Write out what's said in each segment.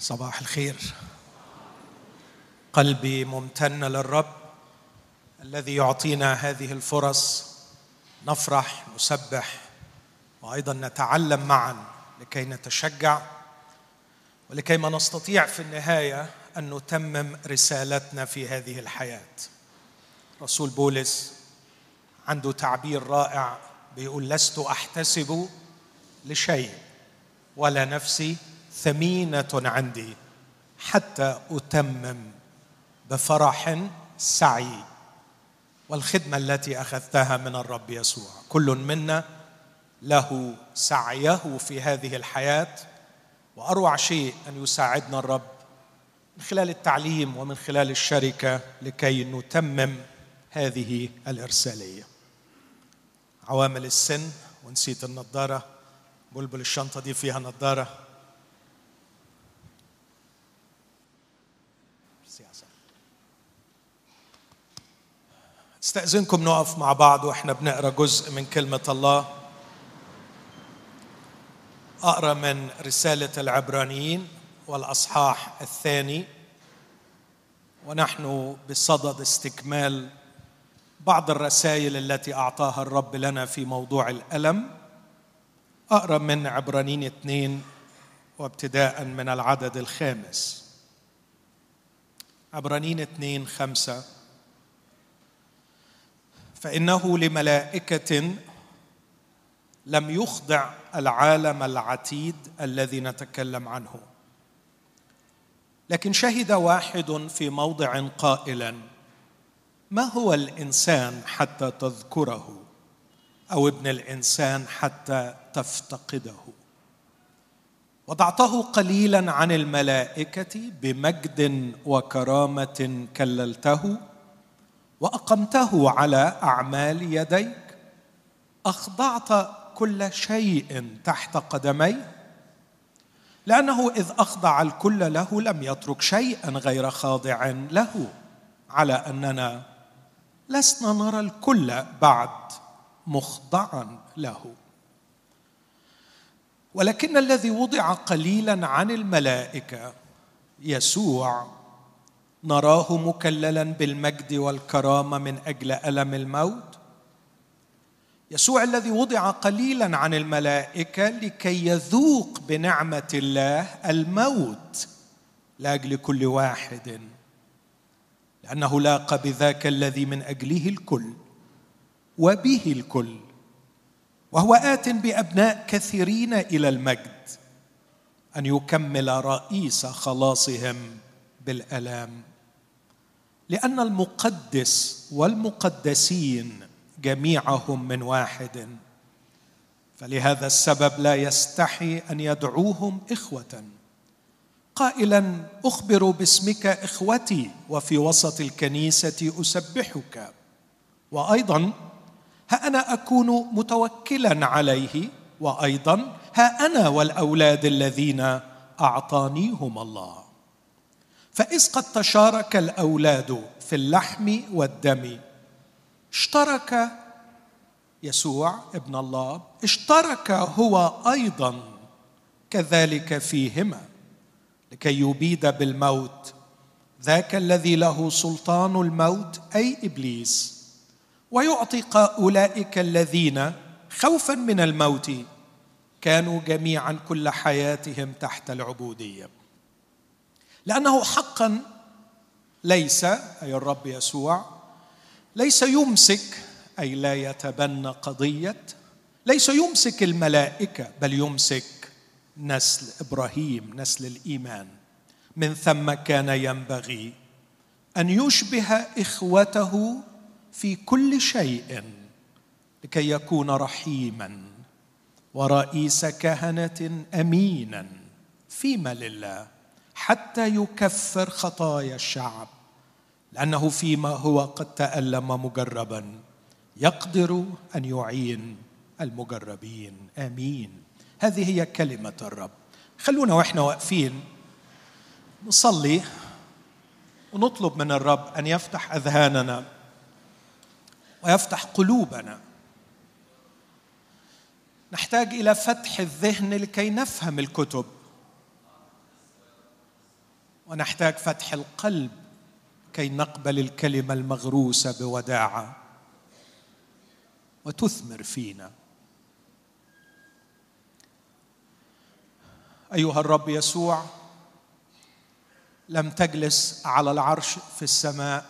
صباح الخير. قلبي ممتن للرب الذي يعطينا هذه الفرص نفرح نسبح وأيضا نتعلم معا لكي نتشجع ولكيما نستطيع في النهاية أن نتمم رسالتنا في هذه الحياة. رسول بولس عنده تعبير رائع بيقول لست أحتسب لشيء ولا نفسي ثمينة عندي حتى أتمم بفرح سعي. والخدمة التي أخذتها من الرب يسوع. كل منا له سعيه في هذه الحياة. وأروع شيء أن يساعدنا الرب من خلال التعليم ومن خلال الشركة لكي نتمم هذه الإرسالية. عوامل السن ونسيت النظاره بلبل الشنطة دي فيها نظاره استأذنكم نقف مع بعض وإحنا بنقرأ جزء من كلمة الله. أقرأ من رسالة العبرانيين والأصحاح الثاني. ونحن بصدد استكمال بعض الرسائل التي أعطاها الرب لنا في موضوع الألم. أقرأ من عبرانيين اثنين وابتداء من العدد الخامس. عبرانيين اثنين خمسة. فإنه لملائكة لم يخضع العالم العتيد الذي نتكلم عنه. لكن شهد واحد في موضع قائلا ما هو الإنسان حتى تذكره؟ أو ابن الإنسان حتى تفتقده؟ وضعته قليلا عن الملائكة بمجد وكرامة كللته وأقمته على أعمال يديك. أخضعت كل شيء تحت قدمي لأنه إذ أخضع الكل له لم يترك شيئا غير خاضع له. على أننا لسنا نرى الكل بعد مخضعا له. ولكن الذي وضع قليلا عن الملائكة يسوع نراه مكللا بالمجد والكرامة من أجل ألم الموت. يسوع الذي وضع قليلا عن الملائكة لكي يذوق بنعمة الله الموت لاجل كل واحد. لأنه لاقى بذاك الذي من أجله الكل وبه الكل وهو آت بأبناء كثيرين إلى المجد أن يكمل رئيس خلاصهم بالألام. لأن المقدس والمقدسين جميعهم من واحد. فلهذا السبب لا يستحي أن يدعوهم إخوة. قائلا أخبر باسمك إخوتي وفي وسط الكنيسة أسبحك. وأيضا ها أنا أكون متوكلا عليه. وأيضا ها أنا والأولاد الذين أعطانيهم الله. فإذ قد تشارك الأولاد في اللحم والدم. اشترك يسوع ابن الله اشترك هو أيضا كذلك فيهما لكي يبيد بالموت. ذاك الذي له سلطان الموت أي إبليس. ويعطي أولئك الذين خوفا من الموت. كانوا جميعا كل حياتهم تحت العبودية. لأنه حقا ليس أي الرب يسوع ليس يمسك أي لا يتبنى قضية ليس يمسك الملائكة بل يمسك نسل إبراهيم نسل الإيمان. من ثم كان ينبغي أن يشبه إخوته في كل شيء لكي يكون رحيما ورئيس كهنة امينا فيما لله. حتى يكفر خطايا الشعب لأنه فيما هو قد تألم مجربا يقدر أن يعين المجربين. آمين. هذه هي كلمة الرب. خلونا وإحنا واقفين نصلي ونطلب من الرب أن يفتح أذهاننا ويفتح قلوبنا. نحتاج إلى فتح الذهن لكي نفهم الكتب. ونحتاج فتح القلب كي نقبل الكلمة المغروسة بوداعة. وتثمر فينا. أيها الرب يسوع لم تجلس على العرش في السماء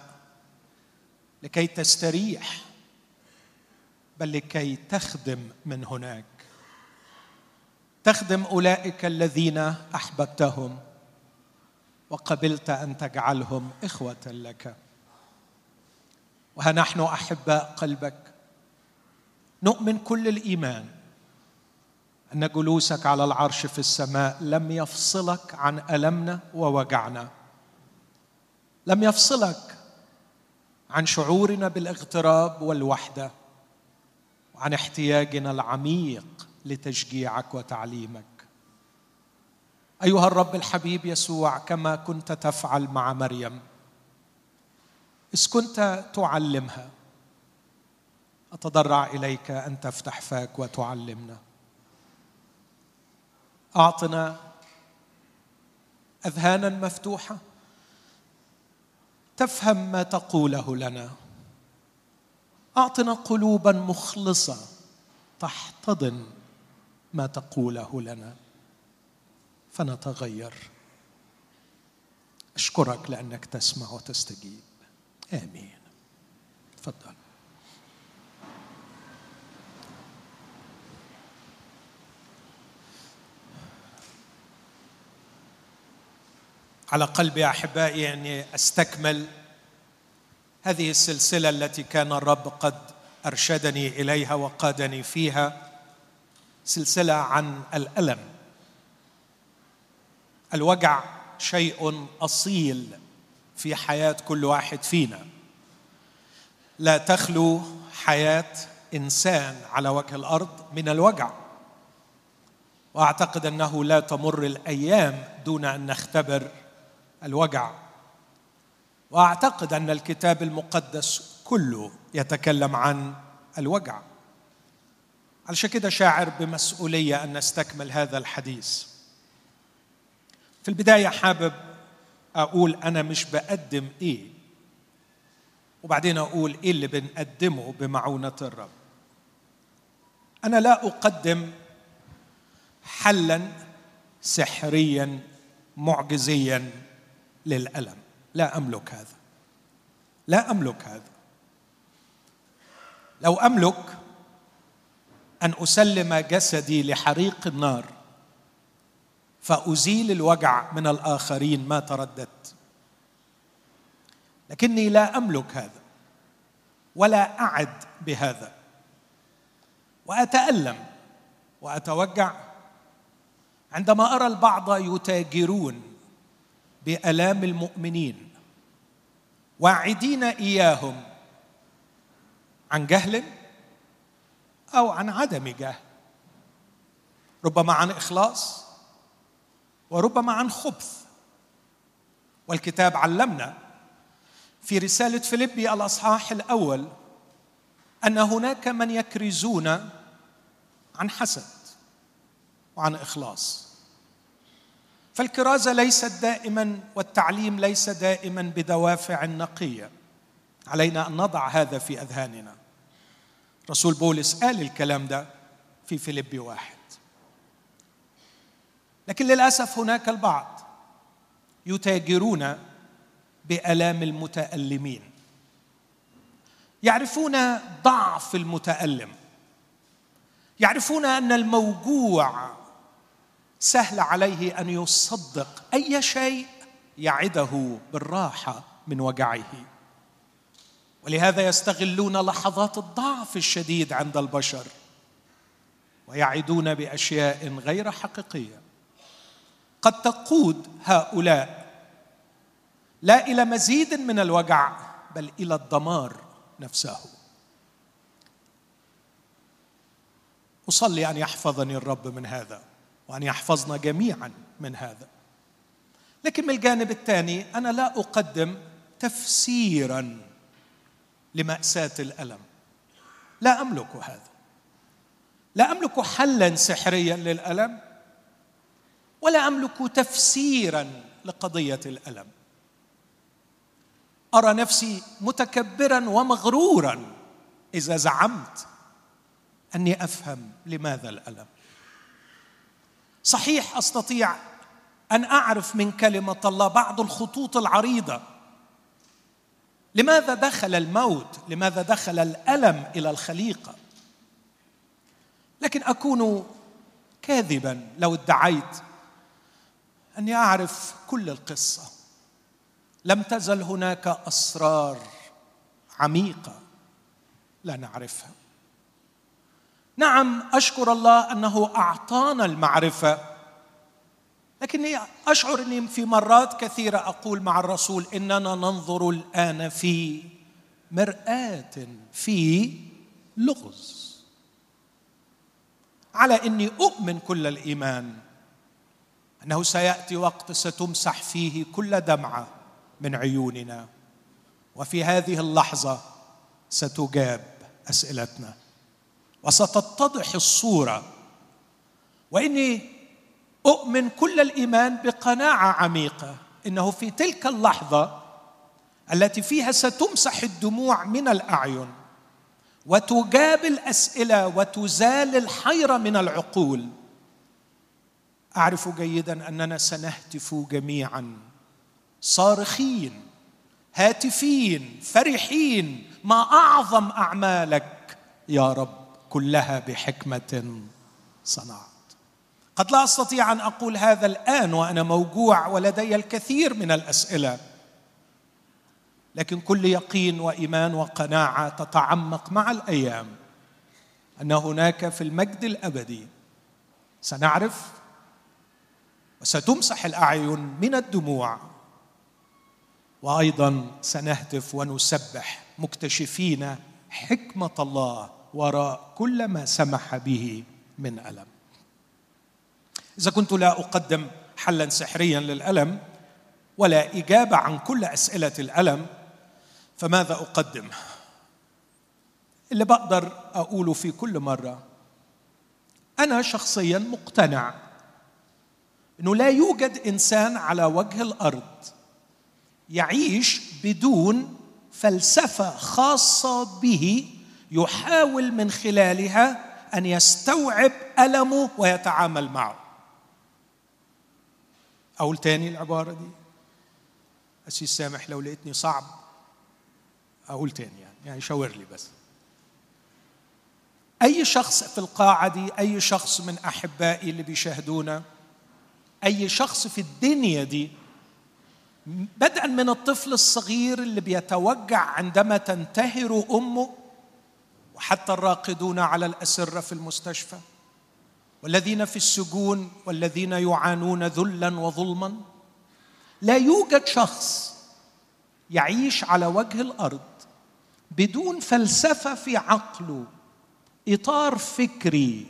لكي تستريح بل لكي تخدم من هناك. تخدم أولئك الذين أحببتهم. وقبلت أن تجعلهم إخوة لك. وها نحن احباء قلبك. نؤمن كل الإيمان أن جلوسك على العرش في السماء لم يفصلك عن ألمنا ووجعنا. لم يفصلك عن شعورنا بالاغتراب والوحدة وعن احتياجنا العميق لتشجيعك وتعليمك. أيها الرب الحبيب يسوع كما كنت تفعل مع مريم إذ كنت تعلمها أتضرع إليك أن تفتح فاك وتعلمنا. أعطنا أذهانا مفتوحة تفهم ما تقوله لنا. أعطنا قلوبا مخلصة تحتضن ما تقوله لنا. فنتغير. أشكرك لأنك تسمع وتستجيب. آمين. تفضل. على قلبي أحبائي أني أستكمل هذه السلسلة التي كان الرب قد أرشدني إليها وقادني فيها سلسلة عن الألم. الوجع شيء أصيل في حياة كل واحد فينا. لا تخلو حياة إنسان على وجه الأرض من الوجع. وأعتقد أنه لا تمر الأيام دون أن نختبر الوجع. وأعتقد أن الكتاب المقدس كله يتكلم عن الوجع. علشان كده شاعر بمسؤولية أن نستكمل هذا الحديث؟ في البداية حابب أقول أنا مش بقدم إيه وبعدين أقول إيه اللي بنقدمه بمعونة الرب. أنا لا أقدم حلا سحريا معجزيا للألم. لا أملك هذا. لا أملك هذا. لو أملك أن أسلم جسدي لحريق النار فأزيل الوجع من الآخرين ما ترددت لكني لا أملك هذا ولا أعد بهذا. وأتألم وأتوجع عندما أرى البعض يتاجرون بآلام المؤمنين واعدين إياهم عن جهل أو عن عدم جهل ربما عن إخلاص وربما عن خبث. والكتاب علمنا في رسالة فيليبي الأصحاح الأول أن هناك من يكرزون عن حسد وعن إخلاص. فالكرازة ليست دائما والتعليم ليس دائما بدوافع نقية. علينا أن نضع هذا في أذهاننا. رسول بولس قال الكلام ده في فيليبي واحد. لكن للأسف هناك البعض يتاجرون بآلام المتألمين. يعرفون ضعف المتألم. يعرفون أن الموجوع سهل عليه أن يصدق أي شيء يعده بالراحة من وجعه. ولهذا يستغلون لحظات الضعف الشديد عند البشر ويعدون بأشياء غير حقيقية. قد تقود هؤلاء. لا إلى مزيد من الوجع بل إلى الدمار نفسه. أصلي أن يحفظني الرب من هذا وأن يحفظنا جميعا من هذا. لكن من الجانب الثاني أنا لا أقدم تفسيرا لمأساة الألم. لا أملك هذا. لا أملك حلا سحريا للألم. ولا أملك تفسيرا لقضية الألم. أرى نفسي متكبرا ومغرورا إذا زعمت أني أفهم لماذا الألم. صحيح أستطيع أن أعرف من كلمة الله بعض الخطوط العريضة. لماذا دخل الموت؟ لماذا دخل الألم إلى الخليقة؟ لكن أكون كاذبا لو ادعيت أني أعرف كل القصة. لم تزل هناك أسرار عميقة لا نعرفها. نعم أشكر الله أنه أعطانا المعرفة لكني أشعر أني في مرات كثيرة أقول مع الرسول إننا ننظر الآن في مرآة في لغز. على إني أؤمن كل الإيمان. أنه سيأتي وقت ستمسح فيه كل دمعة من عيوننا. وفي هذه اللحظة ستجاب أسئلتنا. وستتضح الصورة. وإني أؤمن كل الإيمان بقناعة عميقة. إنه في تلك اللحظة التي فيها ستمسح الدموع من الأعين وتجاب الأسئلة وتزال الحيره من العقول أعرف جيدا أننا سنهتف جميعا. صارخين هاتفين فرحين ما أعظم أعمالك. يا رب كلها بحكمة صنعت. قد لا أستطيع أن أقول هذا الآن وأنا موجوع ولدي الكثير من الأسئلة. لكن كل يقين وإيمان وقناعة تتعمق مع الأيام أن هناك في المجد الأبدي. سنعرف وستمسح الأعين من الدموع. وأيضا سنهتف ونسبح مكتشفين حكمة الله وراء كل ما سمح به من ألم. إذا كنت لا أقدم حلا سحريا للألم ولا إجابة عن كل أسئلة الألم فماذا أقدم؟ اللي بقدر أقوله في كل مرة أنا شخصيا مقتنع إنه لا يوجد إنسان على وجه الأرض يعيش بدون فلسفة خاصة به يحاول من خلالها أن يستوعب ألمه ويتعامل معه. أقول تاني العبارة دي؟ أسيس سامح لو لقيتني صعب. أقول تاني يعني يعني شاور لي بس. أي شخص في القاعة دي أي شخص من أحبائي اللي بيشاهدونا أي شخص في الدنيا دي بدءا من الطفل الصغير اللي بيتوجع عندما تنتهر أمه وحتى الراقدون على الأسرة في المستشفى والذين في السجون والذين يعانون ذلا وظلما. لا يوجد شخص يعيش على وجه الأرض بدون فلسفة في عقله إطار فكري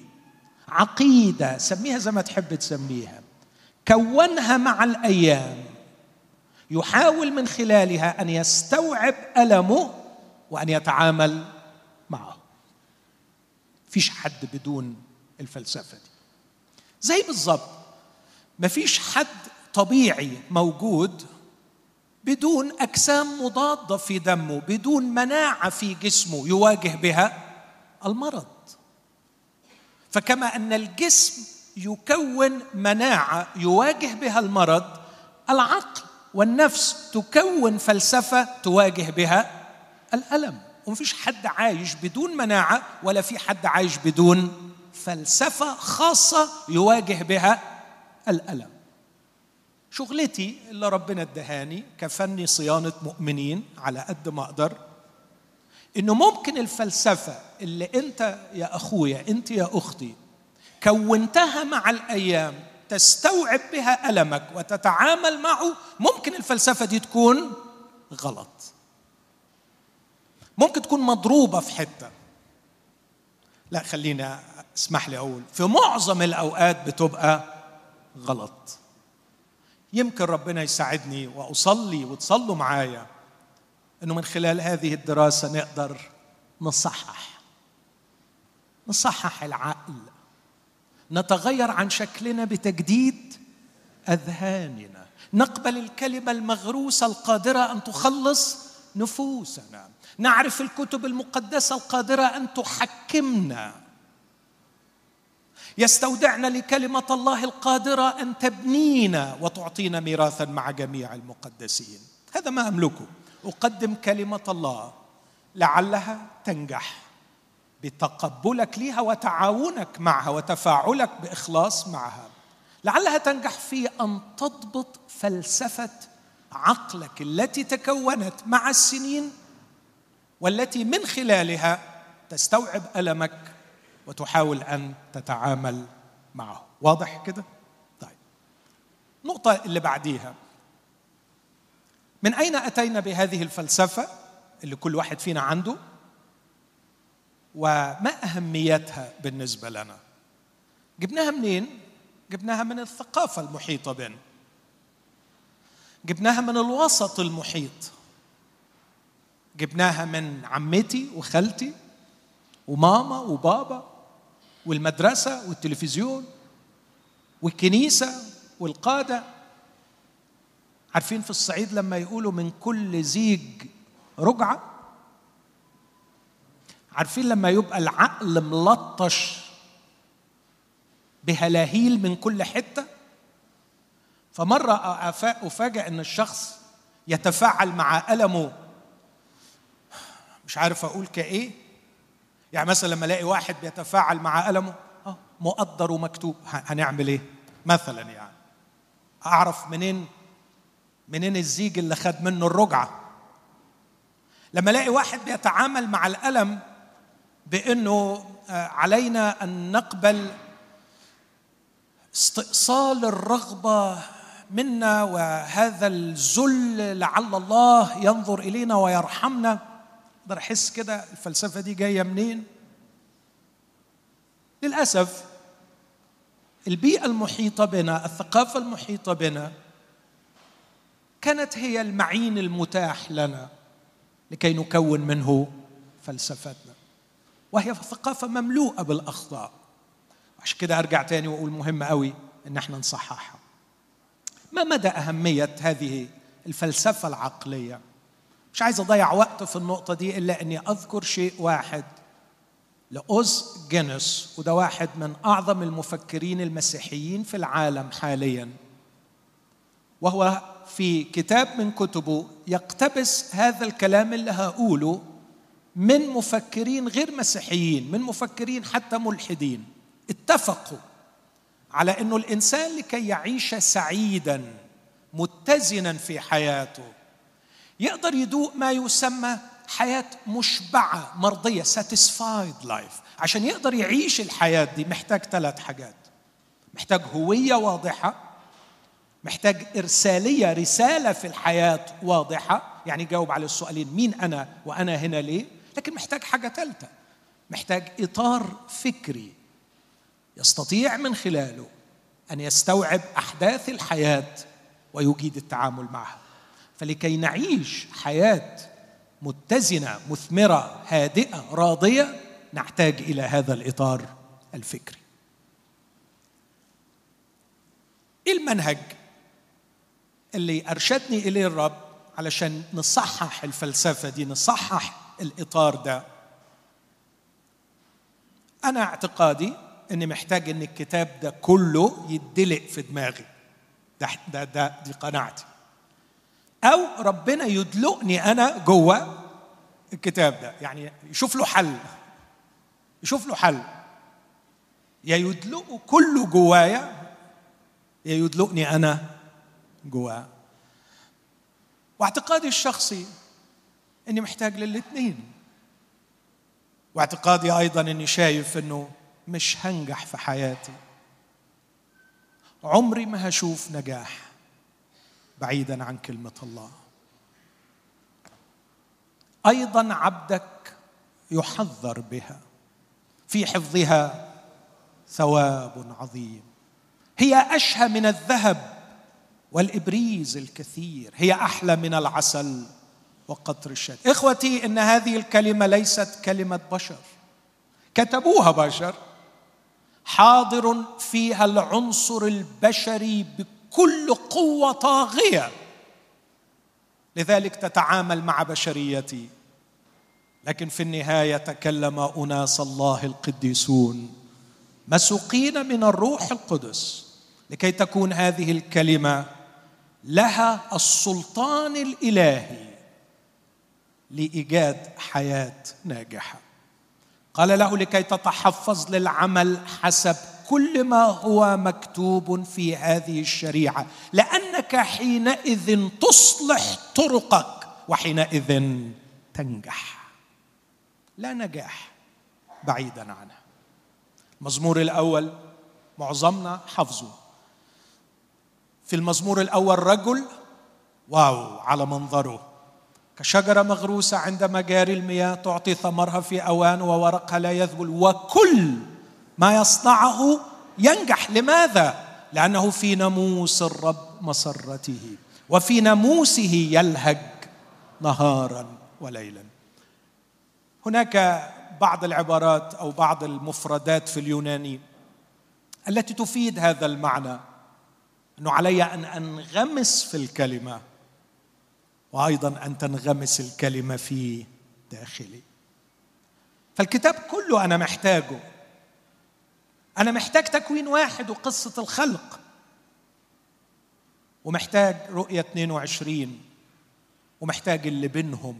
عقيدة سميها زي ما تحب تسميها. كونها مع الأيام. يحاول من خلالها أن يستوعب ألمه وأن يتعامل معه. فيش حد بدون الفلسفة دي. زي بالظبط مفيش حد طبيعي موجود بدون أجسام مضادة في دمه بدون مناعة في جسمه يواجه بها المرض. فكما أن الجسم يكون مناعة يواجه بها المرض العقل والنفس تكون فلسفة تواجه بها الألم. ومفيش حد عايش بدون مناعة ولا في حد عايش بدون فلسفة خاصة يواجه بها الألم. شغلتي اللي ربنا ادهاني كفني صيانة مؤمنين على قد ما أقدر إنه ممكن الفلسفة اللي أنت يا أخويا أنت يا أختي كونتها مع الأيام تستوعب بها ألمك وتتعامل معه ممكن الفلسفة دي تكون غلط. ممكن تكون مضروبة في حتة. لا خليني أسمح لي أقول في معظم الأوقات بتبقى غلط. يمكن ربنا يساعدني وأصلي وتصلوا معايا إنه من خلال هذه الدراسة نقدر نصحح نصحح العقل. نتغير عن شكلنا بتجديد أذهاننا. نقبل الكلمة المغروسة القادرة أن تخلص نفوسنا. نعرف الكتب المقدسة القادرة أن تحكمنا. يستودعنا لكلمة الله القادرة أن تبنينا وتعطينا ميراثا مع جميع المقدسين. هذا ما أملكه. أقدم كلمة الله لعلها تنجح. بتقبلك ليها وتعاونك معها وتفاعلك بإخلاص معها. لعلها تنجح في أن تضبط فلسفة عقلك التي تكونت مع السنين والتي من خلالها تستوعب ألمك وتحاول أن تتعامل معه. واضح كده؟ طيب. النقطة اللي بعديها. من أين أتينا بهذه الفلسفة اللي كل واحد فينا عنده؟ وما أهميتها بالنسبة لنا؟ جبناها منين؟ جبناها من الثقافة المحيطة بنا. جبناها من الوسط المحيط. جبناها من عمتي وخالتي وماما وبابا والمدرسة والتلفزيون والكنيسة والقادة. عارفين في الصعيد لما يقولوا من كل زيج رجعة عارفين لما يبقى العقل ملطش بهلاهيل من كل حتة؟ فمرة أفاجأ أن الشخص يتفاعل مع ألمه. مش عارف أقول كإيه. يعني مثلا لما ألاقي واحد بيتفاعل مع ألمه آه مقدر ومكتوب. هنعمل إيه؟ مثلا يعني. أعرف منين؟ منين الزيج اللي خد منه الرجعة؟ لما ألاقي واحد بيتعامل مع الألم بأنه آه، علينا أن نقبل استئصال الرغبة منا وهذا الذل لعل الله ينظر إلينا ويرحمنا. أقدر أحس كده؟ الفلسفة دي جاية منين؟ للأسف البيئة المحيطة بنا الثقافة المحيطة بنا كانت هي المعين المتاح لنا لكي نكون منه فلسفتنا. وهي ثقافة مملوءة بالأخطاء. عشان كده أرجع تاني وأقول مهم قوي إن إحنا نصححها. ما مدى أهمية هذه الفلسفة العقلية؟ مش عايز أضيع وقت في النقطة دي إلا إني أذكر شيء واحد لأوز جينيس وده واحد من أعظم المفكرين المسيحيين في العالم حاليا. وهو في كتاب من كتبه يقتبس هذا الكلام اللي هقوله من مفكرين غير مسيحيين من مفكرين حتى ملحدين. اتفقوا على إنه الإنسان لكي يعيش سعيدا متزنا في حياته. يقدر يدوق ما يسمى حياة مشبعة مرضية satisfied life. عشان يقدر يعيش الحياة دي محتاج ثلاث حاجات. محتاج هوية واضحة محتاج إرسالية رسالة في الحياة واضحة. يعني يجاوب على السؤالين مين أنا وأنا هنا ليه؟ لكن محتاج حاجة ثالثة محتاج إطار فكري يستطيع من خلاله أن يستوعب أحداث الحياة ويجيد التعامل معها. فلكي نعيش حياة متزنة مثمرة هادئة راضية نحتاج إلى هذا الإطار الفكري. إيه المنهج اللي أرشدني إليه الرب علشان نصحح الفلسفة دي نصحح الإطار ده. أنا اعتقادي إني محتاج إن الكتاب ده كله يدلق في دماغي. ده ده, ده دي قناعتي. أو ربنا يدلقني أنا جوه الكتاب ده. يعني يشوف له حل. يشوف له حل. يا يدلقه كله جوايا يا يدلقني أنا جواه واعتقادي الشخصي إني محتاج للاثنين. واعتقادي أيضا إني شايف إنه مش هنجح في حياتي. عمري ما هشوف نجاح بعيدا عن كلمة الله. أيضا عبدك يحذر بها. في حفظها ثواب عظيم. هي أشهى من الذهب والإبريز الكثير. هي أحلى من العسل وقطر الشد إخوتي إن هذه الكلمة ليست كلمة بشر. كتبوها بشر. حاضر فيها العنصر البشري كل قوة طاغية. لذلك تتعامل مع بشريتي. لكن في النهاية تكلم أناس الله القديسون مسوقين من الروح القدس. لكي تكون هذه الكلمة لها السلطان الإلهي. لإيجاد حياة ناجحة. قال له لكي تتحفظ للعمل حسب كل ما هو مكتوب في هذه الشريعة لأنك حينئذ تصلح طرقك وحينئذ تنجح. لا نجاح بعيدا عنها المزمور الأول معظمنا حفظه. في المزمور الأول رجل واو على منظره. كشجرة مغروسة عند مجاري المياه تعطي ثمرها في أوان وورقها لا يذبل وكل ما يصنعه ينجح. لماذا؟ لأنه في ناموس الرب مسرته وفي ناموسه يلهج نهارا وليلا. هناك بعض العبارات أو بعض المفردات في اليوناني التي تفيد هذا المعنى. إنه علي أن أنغمس في الكلمة. وأيضا أن تنغمس الكلمة في داخلي. فالكتاب كله أنا محتاجه. أنا محتاج تكوين واحد وقصة الخلق. ومحتاج رؤية 22 ومحتاج اللي بينهم.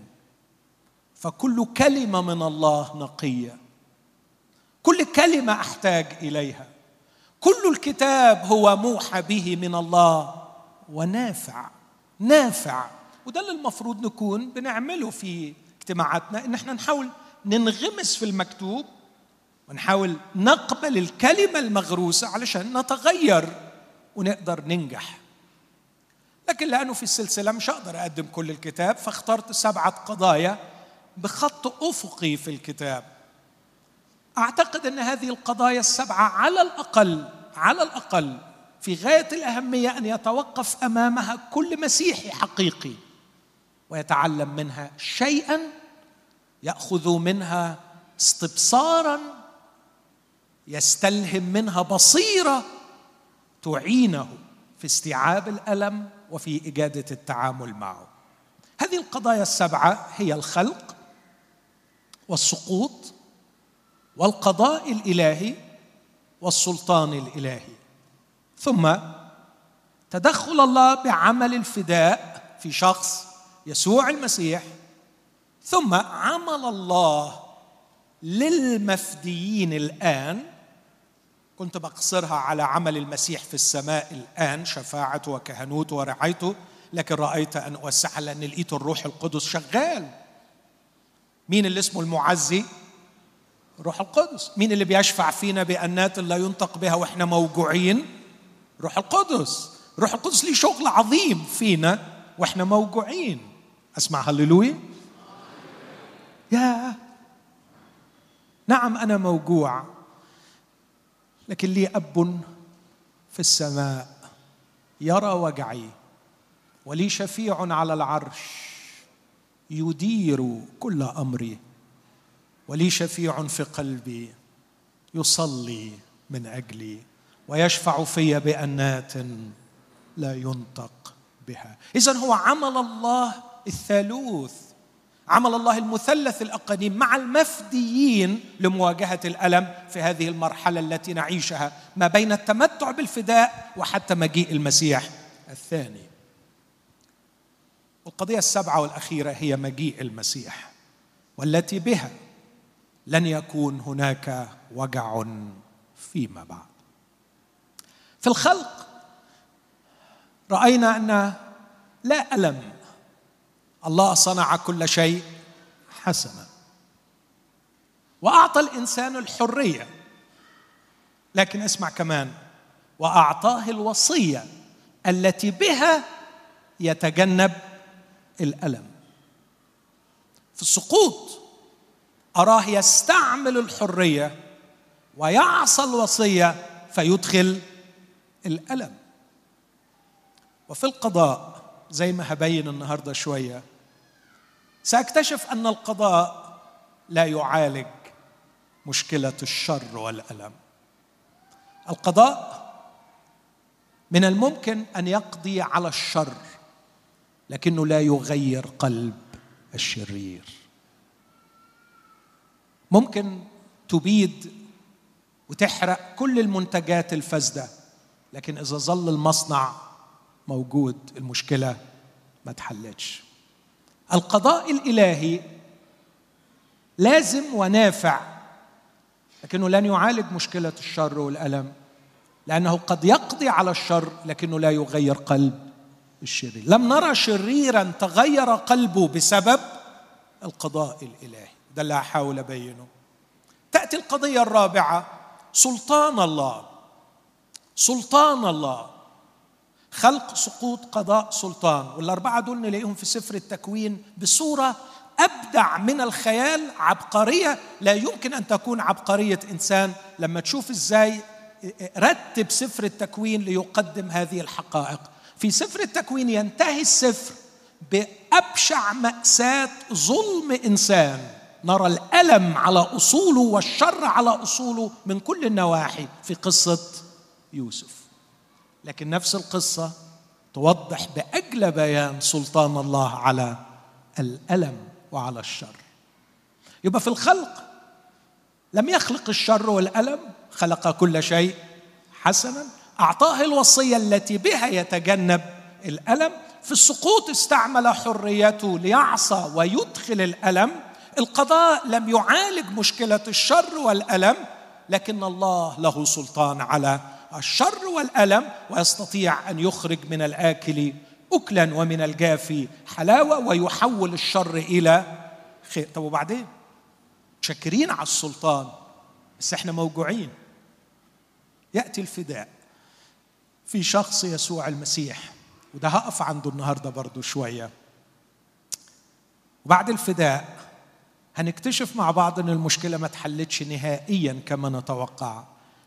فكل كلمة من الله نقية. كل كلمة أحتاج إليها. كل الكتاب هو موحى به من الله. ونافع. نافع. وده اللي المفروض نكون بنعمله في اجتماعاتنا إن إحنا نحاول ننغمس في المكتوب ونحاول نقبل الكلمة المغروسة علشان نتغير ونقدر ننجح. لكن لأنه في السلسلة مش هقدر أقدم كل الكتاب فاخترت سبعة قضايا بخط أفقي في الكتاب. أعتقد إن هذه القضايا السبعة على الأقل على الأقل في غاية الأهمية أن يتوقف أمامها كل مسيحي حقيقي. ويتعلم منها شيئا يأخذ منها استبصارا يستلهم منها بصيرة تعينه في استيعاب الألم وفي إجادة التعامل معه. هذه القضايا السبعة هي الخلق والسقوط والقضاء الإلهي والسلطان الإلهي. ثم تدخل الله بعمل الفداء في شخص يسوع المسيح ثم عمل الله للمفديين الآن. كنت بقصرها على عمل المسيح في السماء الآن شفاعته وكهنوته ورعايته لكن رأيت أن اوسعها لأن لقيت الروح القدس شغال. مين اللي اسمه المعزي؟ روح القدس. مين اللي بيشفع فينا بأنات لا ينطق بها وإحنا موجوعين؟ روح القدس. روح القدس ليه شغل عظيم فينا وإحنا موجوعين. أسمع هللويا. يا. نعم أنا موجوع لكن لي أب في السماء يرى وجعي ولي شفيع على العرش يدير كل أمري ولي شفيع في قلبي يصلي من أجلي ويشفع في بأنات لا ينطق بها. اذا هو عمل الله الثالوث. عمل الله المثلث الاقانيم مع المفديين لمواجهة الألم في هذه المرحلة التي نعيشها ما بين التمتع بالفداء وحتى مجيء المسيح الثاني. القضية السبعة والأخيرة هي مجيء المسيح والتي بها لن يكون هناك وجع فيما بعد. في الخلق رأينا أن لا ألم الله صنع كل شيء حسنا. وأعطى الإنسان الحرية. لكن اسمع كمان وأعطاه الوصية التي بها يتجنب الألم. في السقوط أراه يستعمل الحرية ويعصى الوصية فيدخل الألم. وفي القضاء زي ما هبين النهارده شوية سأكتشف أن القضاء لا يعالج مشكلة الشر والألم. القضاء من الممكن أن يقضي على الشر لكنه لا يغير قلب الشرير. ممكن تبيد وتحرق كل المنتجات الفاسدة لكن إذا ظل المصنع موجود المشكلة ما تحلتش. القضاء الإلهي لازم ونافع لكنه لن يعالج مشكلة الشر والألم لأنه قد يقضي على الشر لكنه لا يغير قلب الشرير. لم نرى شريرا تغير قلبه بسبب القضاء الإلهي. ده اللي هحاول ابينه تأتي القضية الرابعة سلطان الله. سلطان الله. خلق سقوط قضاء سلطان والأربعة دول نلاقيهم في سفر التكوين بصورة أبدع من الخيال عبقرية لا يمكن أن تكون عبقرية إنسان لما تشوف إزاي رتب سفر التكوين ليقدم هذه الحقائق. في سفر التكوين ينتهي السفر بأبشع مأساة ظلم إنسان. نرى الألم على أصوله والشر على أصوله من كل النواحي. في قصة يوسف. لكن نفس القصة توضح باجلى بيان سلطان الله على الألم وعلى الشر. يبقى في الخلق لم يخلق الشر والألم خلق كل شيء حسنا. أعطاه الوصية التي بها يتجنب الألم. في السقوط استعمل حريته ليعصى ويدخل الألم. القضاء لم يعالج مشكلة الشر والألم لكن الله له سلطان على الشر والألم ويستطيع أن يخرج من الآكل اكلا ومن الجافي حلاوة ويحول الشر إلى خير. طب وبعدين؟ شاكرين على السلطان بس إحنا موجوعين. يأتي الفداء في شخص يسوع المسيح وده هقف عنده النهارده برضو شوية. وبعد الفداء هنكتشف مع بعض إن المشكلة ما اتحلتش نهائيا كما نتوقع.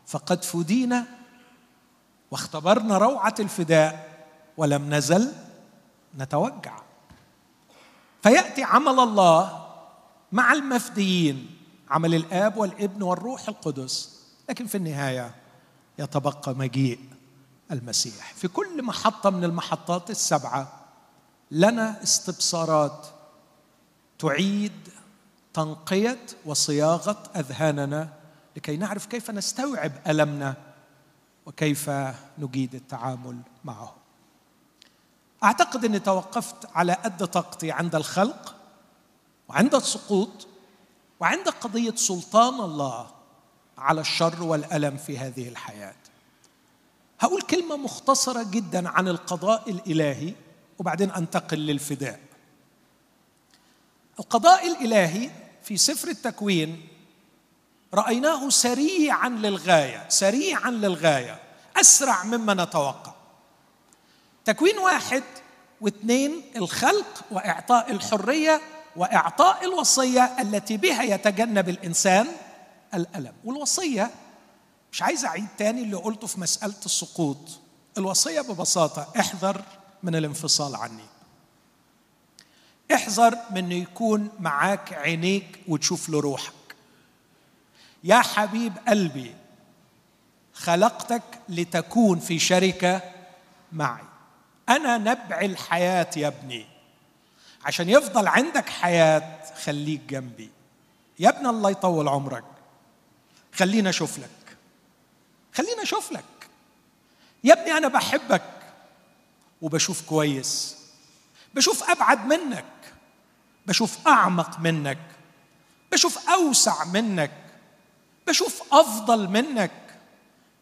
فقد فدينا واختبرنا روعة الفداء ولم نزل نتوجع. فيأتي عمل الله مع المفديين عمل الآب والابن والروح القدس. لكن في النهاية يتبقى مجيء المسيح. في كل محطة من المحطات السبعة لنا استبصارات تعيد تنقية وصياغة أذهاننا لكي نعرف كيف نستوعب ألمنا وكيف نجيد التعامل معه. أعتقد أني توقفت على قد طاقتي عند الخلق وعند السقوط وعند قضية سلطان الله على الشر والألم في هذه الحياة. هقول كلمة مختصرة جدا عن القضاء الإلهي وبعدين أنتقل للفداء. القضاء الإلهي في سفر التكوين رأيناه سريعا للغاية سريعا للغاية أسرع مما نتوقع. تكوين واحد واثنين الخلق وإعطاء الحرية وإعطاء الوصية التي بها يتجنب الإنسان الألم. والوصية مش عايز أعيد تاني اللي قلته في مسألة السقوط. الوصية ببساطة احذر من الانفصال عني. احذر من يكون معاك عينيك وتشوف له روحك يا حبيب قلبي خلقتك لتكون في شركة معي. أنا نبع الحياة يا ابني. عشان يفضل عندك حياة خليك جنبي. يا ابن الله يطول عمرك. خلينا أشوف لك. خلينا أشوف لك. يا ابني أنا بحبك وبشوف كويس. بشوف أبعد منك. بشوف أعمق منك. بشوف أوسع منك. بشوف أفضل منك.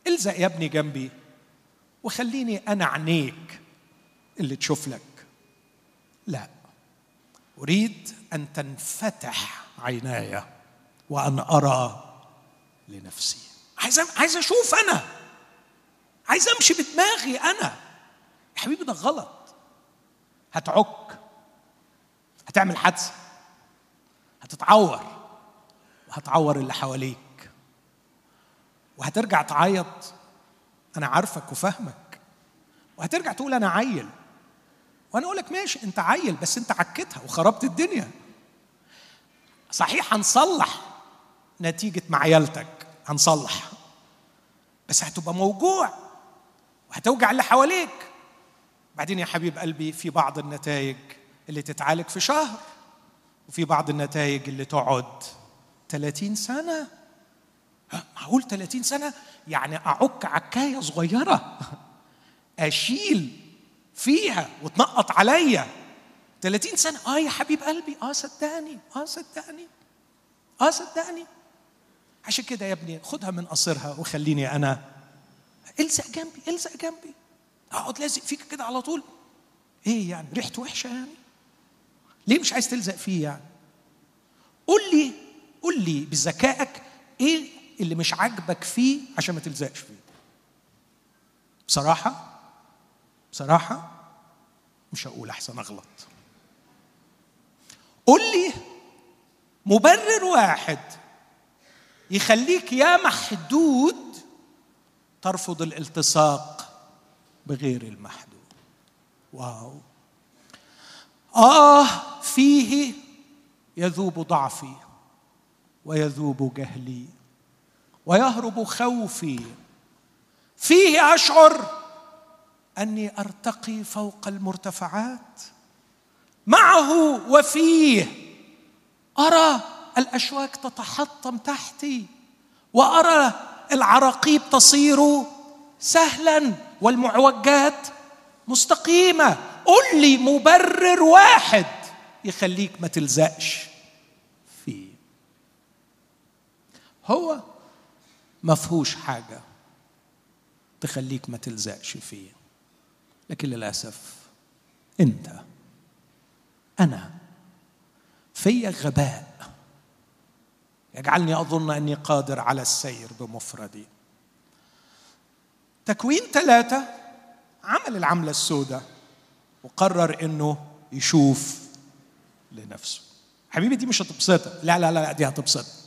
إلزق يا ابني جنبي وخليني أنا عينيك اللي تشوف لك. لا أريد أن تنفتح عيناي وأن أرى لنفسي. عايز عايز أشوف أنا. عايز أمشي بدماغي أنا. يا حبيبي ده غلط. هتعك هتعمل حادثة هتتعور وهتعور اللي حواليك. وهترجع تعيط. أنا عارفك وفاهمك. وهترجع تقول أنا عيل. وأنا أقول لك ماشي أنت عيل بس أنت عكتها وخربت الدنيا. صحيح هنصلح نتيجة معيلتك هنصلح. بس هتبقى موجوع. وهتوجع اللي حواليك. بعدين يا حبيب قلبي في بعض النتائج اللي تتعالج في شهر وفي بعض النتائج اللي تقعد 30 سنة. معقول 30 سنة؟ يعني أعك عكاية صغيرة. أشيل فيها وتنقط عليا. 30 سنة؟ آه يا حبيب قلبي. آه صدقني. آه صدقني. آه صدقني. عشان كده يا ابني خدها من قصرها وخليني أنا. الزق جنبي الزق جنبي. أقعد لازق فيك كده على طول. إيه يعني؟ ريحته وحشة يعني؟ ليه مش عايز تلزق فيه يعني؟ قول لي قول لي بذكائك إيه اللي مش عاجبك فيه عشان ما تلزقش فيه. بصراحة بصراحة مش هقول أحسن أغلط. قول لي مبرر واحد يخليك يا محدود ترفض الالتصاق بغير المحدود. واو. آه فيه يذوب ضعفي ويذوب جهلي. ويهرب خوفي. فيه أشعر أني أرتقي فوق المرتفعات. معه وفيه أرى الأشواك تتحطم تحتي وأرى العراقيب تصير سهلا والمعوجات مستقيمة. قل لي مبرر واحد يخليك ما تلزقش فيه. هو ما فيهوش حاجة تخليك ما تلزقش فيه. لكن للأسف أنت أنا في غباء. يجعلني أظن أني قادر على السير بمفردي. تكوين ثلاثة عمل العملة السوداء وقرر أنه يشوف لنفسه. حبيبي دي مش هتبسطك. لا لا لا دي هتبسطك.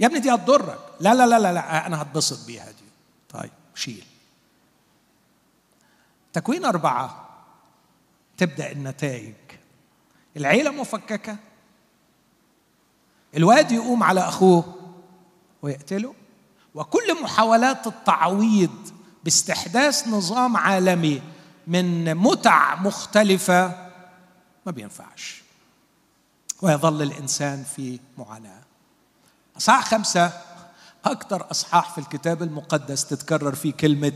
يا ابني دي هتضرك. لا لا لا لا, أنا هتبسط بيها دي. طيب شيل. تكوين أربعة. تبدأ النتائج. العيلة مفككة. الواد يقوم على أخوه ويقتله. وكل محاولات التعويض باستحداث نظام عالمي من متع مختلفة ما بينفعش. ويظل الإنسان في معاناة. أصحاح خمسة. أكثر أصحاح في الكتاب المقدس تتكرر فيه كلمة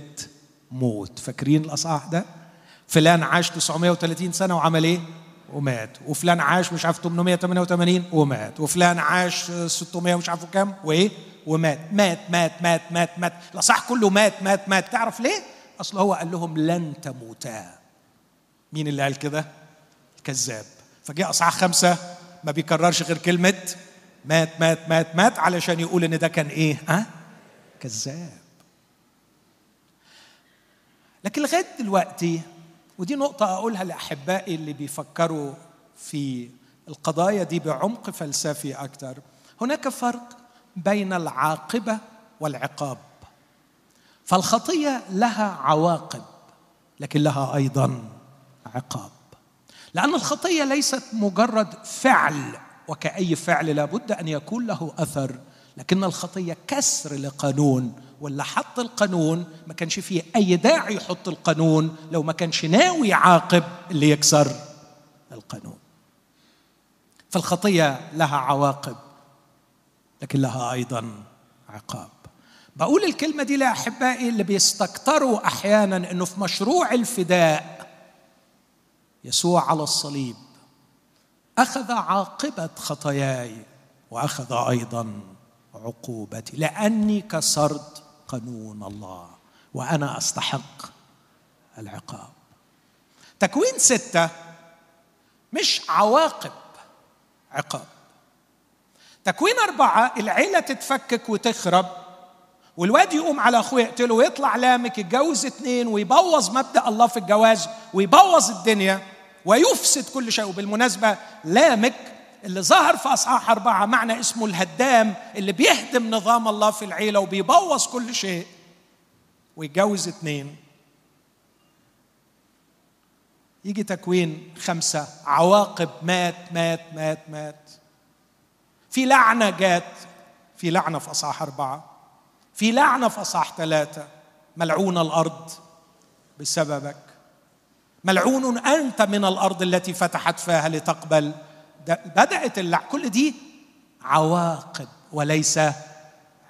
موت. فاكرين الأصحاح ده؟ فلان عاش 930 سنة وعمل إيه؟ ومات. وفلان عاش مش عارف 888 ومات. وفلان عاش 600 مش عارف كام وإيه؟ ومات. مات مات مات مات مات. الاصح كله مات مات مات. تعرف ليه؟ أصل هو قال لهم لن تموتا. مين اللي قال كده؟ الكذاب. فجاء أصحاح خمسة ما بيكررش غير كلمة مات مات مات مات علشان يقول إن ده كان إيه؟ ها؟ كذاب. لكن لغاية دلوقتي ودي نقطة أقولها لأحبائي اللي بيفكروا في القضايا دي بعمق فلسفي أكثر هناك فرق بين العاقبة والعقاب. فالخطية لها عواقب لكن لها أيضا عقاب. لأن الخطية ليست مجرد فعل وكأي فعل لابد أن يكون له أثر لكن الخطية كسر لقانون واللي حط القانون ما كانش فيه أي داعي يحط القانون لو ما كانش ناوي يعاقب اللي يكسر القانون. فالخطية لها عواقب لكن لها أيضا عقاب. بقول الكلمة دي لأحبائي اللي بيستكتروا أحيانا أنه في مشروع الفداء يسوع على الصليب. أخذ عاقبة خطاياي وأخذ أيضا عقوبتي لأني كسرت قانون الله وأنا أستحق العقاب. تكوين ستة مش عواقب عقاب. تكوين أربعة العيلة تتفكك وتخرب والواد يقوم على أخوه يقتله ويطلع لامك يتجوز اتنين ويبوظ مبدأ الله في الجواز ويبوظ الدنيا. ويفسد كل شيء. وبالمناسبة لامك اللي ظهر في أصحاح أربعة معنى اسمه الهدام اللي بيهدم نظام الله في العيلة وبيبوظ كل شيء. ويتجوز اتنين. يجي تكوين خمسة. عواقب مات مات مات مات. في لعنة جات. في لعنة في أصحاح أربعة. في لعنة في أصحاح ثلاثة. ملعونة الأرض بسببك. ملعون أنت من الأرض التي فتحت فاها لتقبل. بدأت اللع كل دي عواقب وليس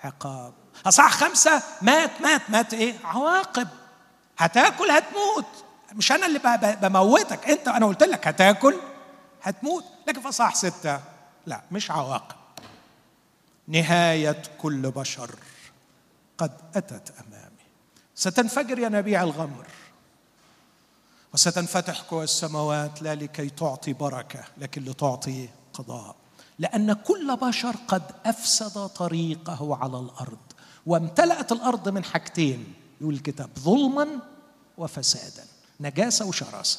عقاب. اصح خمسة مات مات مات إيه؟ عواقب. هتاكل هتموت. مش أنا اللي بموتك. أنت أنا قلت لك هتاكل هتموت. لكن في اصح ستة لا مش عواقب. نهاية كل بشر قد أتت أمامي. ستنفجر ينابيع الغمر. وستنفتح قوى السماوات لا لكي تعطي بركة لكن لتعطي قضاء. لأن كل بشر قد أفسد طريقه على الأرض وامتلأت الأرض من حاجتين يقول الكتاب ظلما وفسادا نجاسة وشراسة.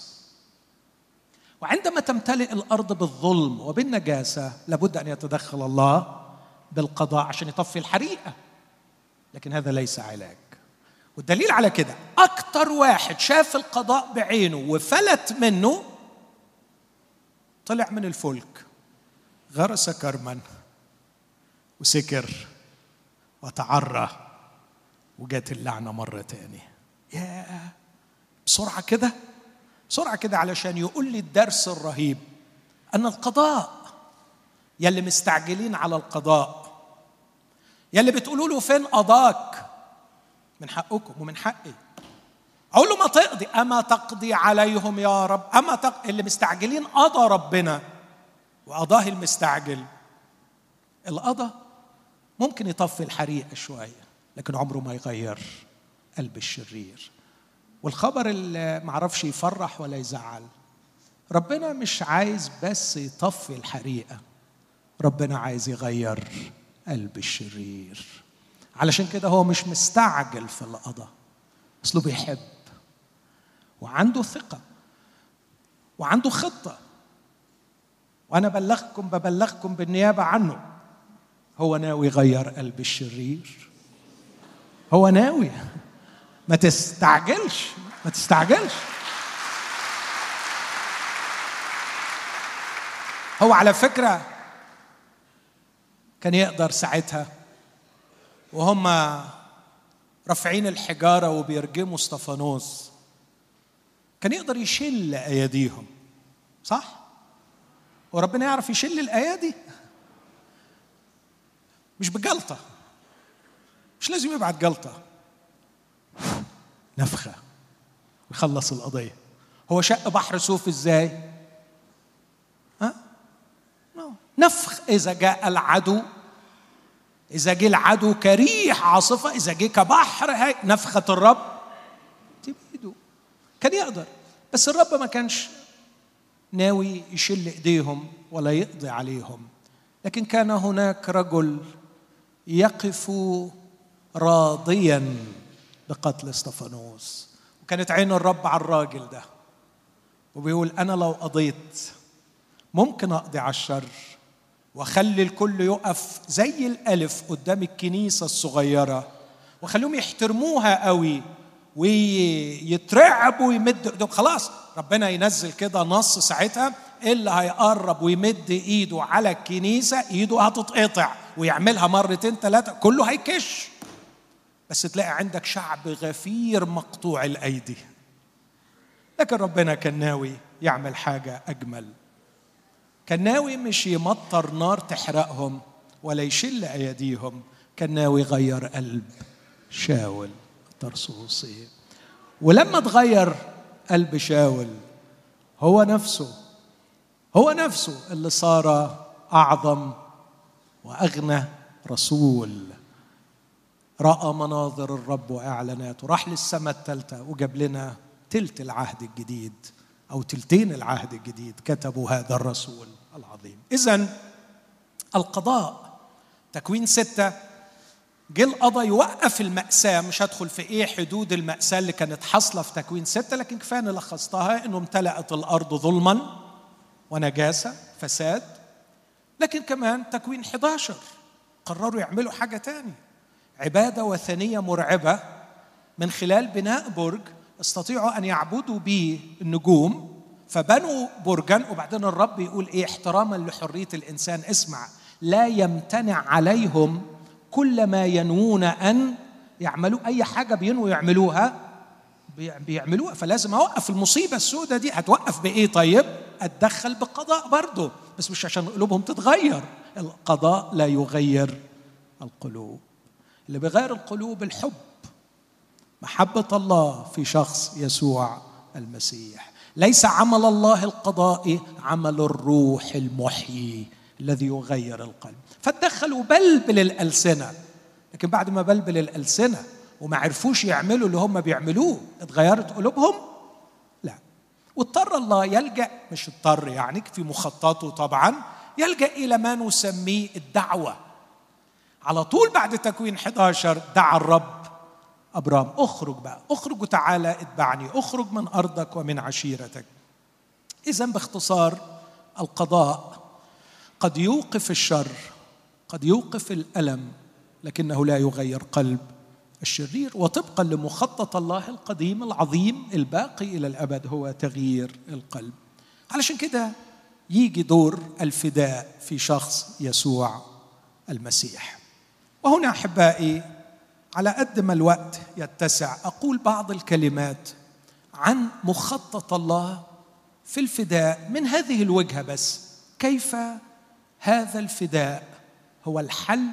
وعندما تمتلئ الأرض بالظلم وبالنجاسة لابد أن يتدخل الله بالقضاء عشان يطفي الحريقة لكن هذا ليس علاج. والدليل على كده أكتر واحد شاف القضاء بعينه وفلت منه طلع من الفلك غرس كرما وسكر وتعرى وجات اللعنة مرة تاني. يا بسرعة كده بسرعة كده علشان يقول لي الدرس الرهيب أن القضاء يلي مستعجلين على القضاء يلي بتقولوا له فين قضاك؟ من حقكم ومن حقي. أقول له ما تقضي. أما تقضي عليهم يا رب؟ أما تقضي اللي مستعجلين قضى ربنا. وقضاه المستعجل. القضاء ممكن يطفي الحريقه شوية لكن عمره ما يغير قلب الشرير. والخبر اللي معرفش يفرح ولا يزعل ربنا مش عايز بس يطفي الحريقة ربنا عايز يغير قلب الشرير. علشان كده هو مش مستعجل في القضاء. أصله بيحب وعنده ثقة وعنده خطة. وأنا بلغكم ببلغكم بالنيابة عنه. هو ناوي يغير قلب الشرير؟ هو ناوي. ما تستعجلش ما تستعجلش. هو على فكرة كان يقدر ساعتها وهم رافعين الحجارة وبيرجموا استفانوس كان يقدر يشل أياديهم صح؟ وربنا يعرف يشل الأيادي؟ مش بجلطة مش لازم يبعت جلطة. نفخة ويخلص القضية. هو شق بحر سوف إزاي؟ ها؟ نفخ إذا جاء العدو. إذا جه العدو كريح عاصفة إذا جه كبحر هاي نفخة الرب تبيده كان يقدر بس الرب ما كانش ناوي يشل إيديهم ولا يقضي عليهم. لكن كان هناك رجل يقف راضيا بقتل استفانوس وكانت عين الرب على الراجل ده وبيقول أنا لو قضيت ممكن أقضي على الشر. واخلي الكل يقف زي الألف قدام الكنيسة الصغيرة. وخليهم يحترموها قوي ويترعبوا ويمدوا ايدهم خلاص ربنا ينزل كده نص ساعتها اللي هيقرب ويمد إيده على الكنيسة إيده هتتقطع ويعملها مرتين ثلاثة كله هيكش. بس تلاقي عندك شعب غفير مقطوع الأيدي. لكن ربنا كان ناوي يعمل حاجة أجمل. كان ناوي مش يمطر نار تحرقهم ولا يشل أيديهم كان ناوي يغير قلب شاول الترسوسي ولما تغير قلب شاول هو نفسه هو نفسه اللي صار أعظم وأغنى رسول. رأى مناظر الرب واعلاناته راح للسماء الثالثة وجاب لنا تلت العهد الجديد. أو تلتين العهد الجديد كتبوا هذا الرسول العظيم. اذا القضاء تكوين ستة جه القضاء يوقف المأساة مش هدخل في إيه حدود المأساة اللي كانت حاصلة في تكوين ستة لكن كفاية إني لخصتها إنه امتلأت الأرض ظلما ونجاسة فساد لكن كمان تكوين 11 قرروا يعملوا حاجة تاني عبادة وثنية مرعبة من خلال بناء برج استطيعوا أن يعبدوا به النجوم فبنوا برجا وبعدين الرب يقول إيه؟ احتراما لحرية الإنسان. اسمع لا يمتنع عليهم كل ما ينوون أن يعملوا. أي حاجة بينوا يعملوها بيعملوها. فلازم أوقف المصيبة السوداء دي. هتوقف بإيه؟ طيب أتدخل بقضاء برضه. بس مش عشان قلوبهم تتغير. القضاء لا يغير القلوب. اللي بيغير القلوب الحب. محبة الله في شخص يسوع المسيح. ليس عمل الله القضائي عمل الروح المحيي الذي يغير القلب. فتدخل وبلبل الألسنة. لكن بعد ما بلبل الألسنة وما عرفوش يعملوا اللي هم بيعملوه اتغيرت قلوبهم؟ لا. واضطر الله يلجأ مش اضطر يعني في مخططه طبعا يلجأ إلى ما نسميه الدعوة. على طول بعد تكوين 11 دعا الرب أبرام أخرج بقى. أخرج وتعالى اتبعني. أخرج من أرضك ومن عشيرتك. اذا باختصار القضاء قد يوقف الشر قد يوقف الألم لكنه لا يغير قلب الشرير. وطبقا لمخطط الله القديم العظيم الباقي إلى الأبد هو تغيير القلب. علشان كده يجي دور الفداء في شخص يسوع المسيح. وهنا أحبائي على قد ما الوقت يتسع أقول بعض الكلمات عن مخطط الله في الفداء من هذه الوجهة بس. كيف هذا الفداء هو الحل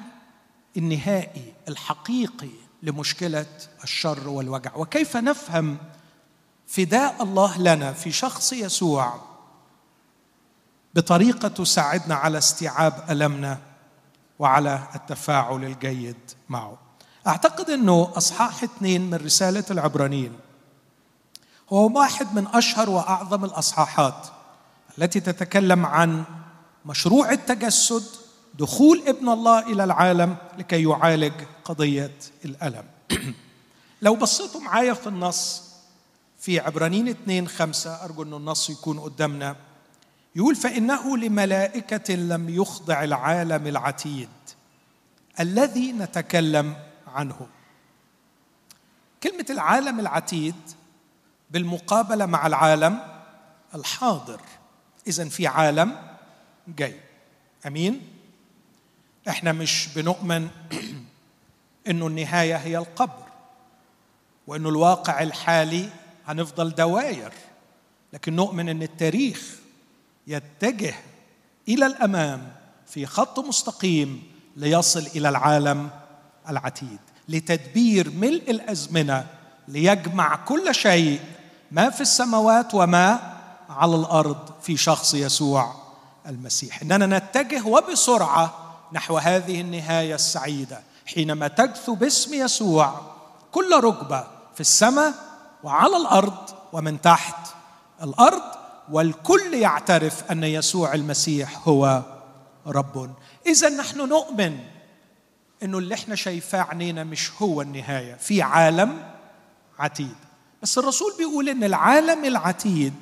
النهائي الحقيقي لمشكلة الشر والوجع؟ وكيف نفهم فداء الله لنا في شخص يسوع بطريقة تساعدنا على استيعاب ألمنا وعلى التفاعل الجيد معه؟ أعتقد إنه أصحاح اثنين من رسالة العبرانيين. هو واحد من أشهر وأعظم الأصحاحات التي تتكلم عن مشروع التجسد دخول ابن الله إلى العالم لكي يعالج قضية الألم. لو بصيتوا معايا في النص في عبرانيين اثنين خمسة أرجو أن النص يكون قدامنا يقول فإنه لملائكة لم يخضع العالم العتيد الذي نتكلم عنه كلمة العالم العتيد بالمقابلة مع العالم الحاضر. إذا في عالم جاي. أمين؟ إحنا مش بنؤمن إنه النهاية هي القبر وإنه الواقع الحالي هنفضل دواير لكن نؤمن إن التاريخ يتجه إلى الأمام في خط مستقيم ليصل إلى العالم العتيد لتدبير ملء الأزمنة ليجمع كل شيء ما في السماوات وما على الأرض في شخص يسوع المسيح. إننا نتجه وبسرعة نحو هذه النهاية السعيدة حينما تجثو باسم يسوع كل ركبة في السماء وعلى الأرض ومن تحت الأرض والكل يعترف أن يسوع المسيح هو رب اذا نحن نؤمن إنه اللي إحنا شايفاه عينينا مش هو النهاية في عالم عتيد. بس الرسول بيقول إن العالم العتيد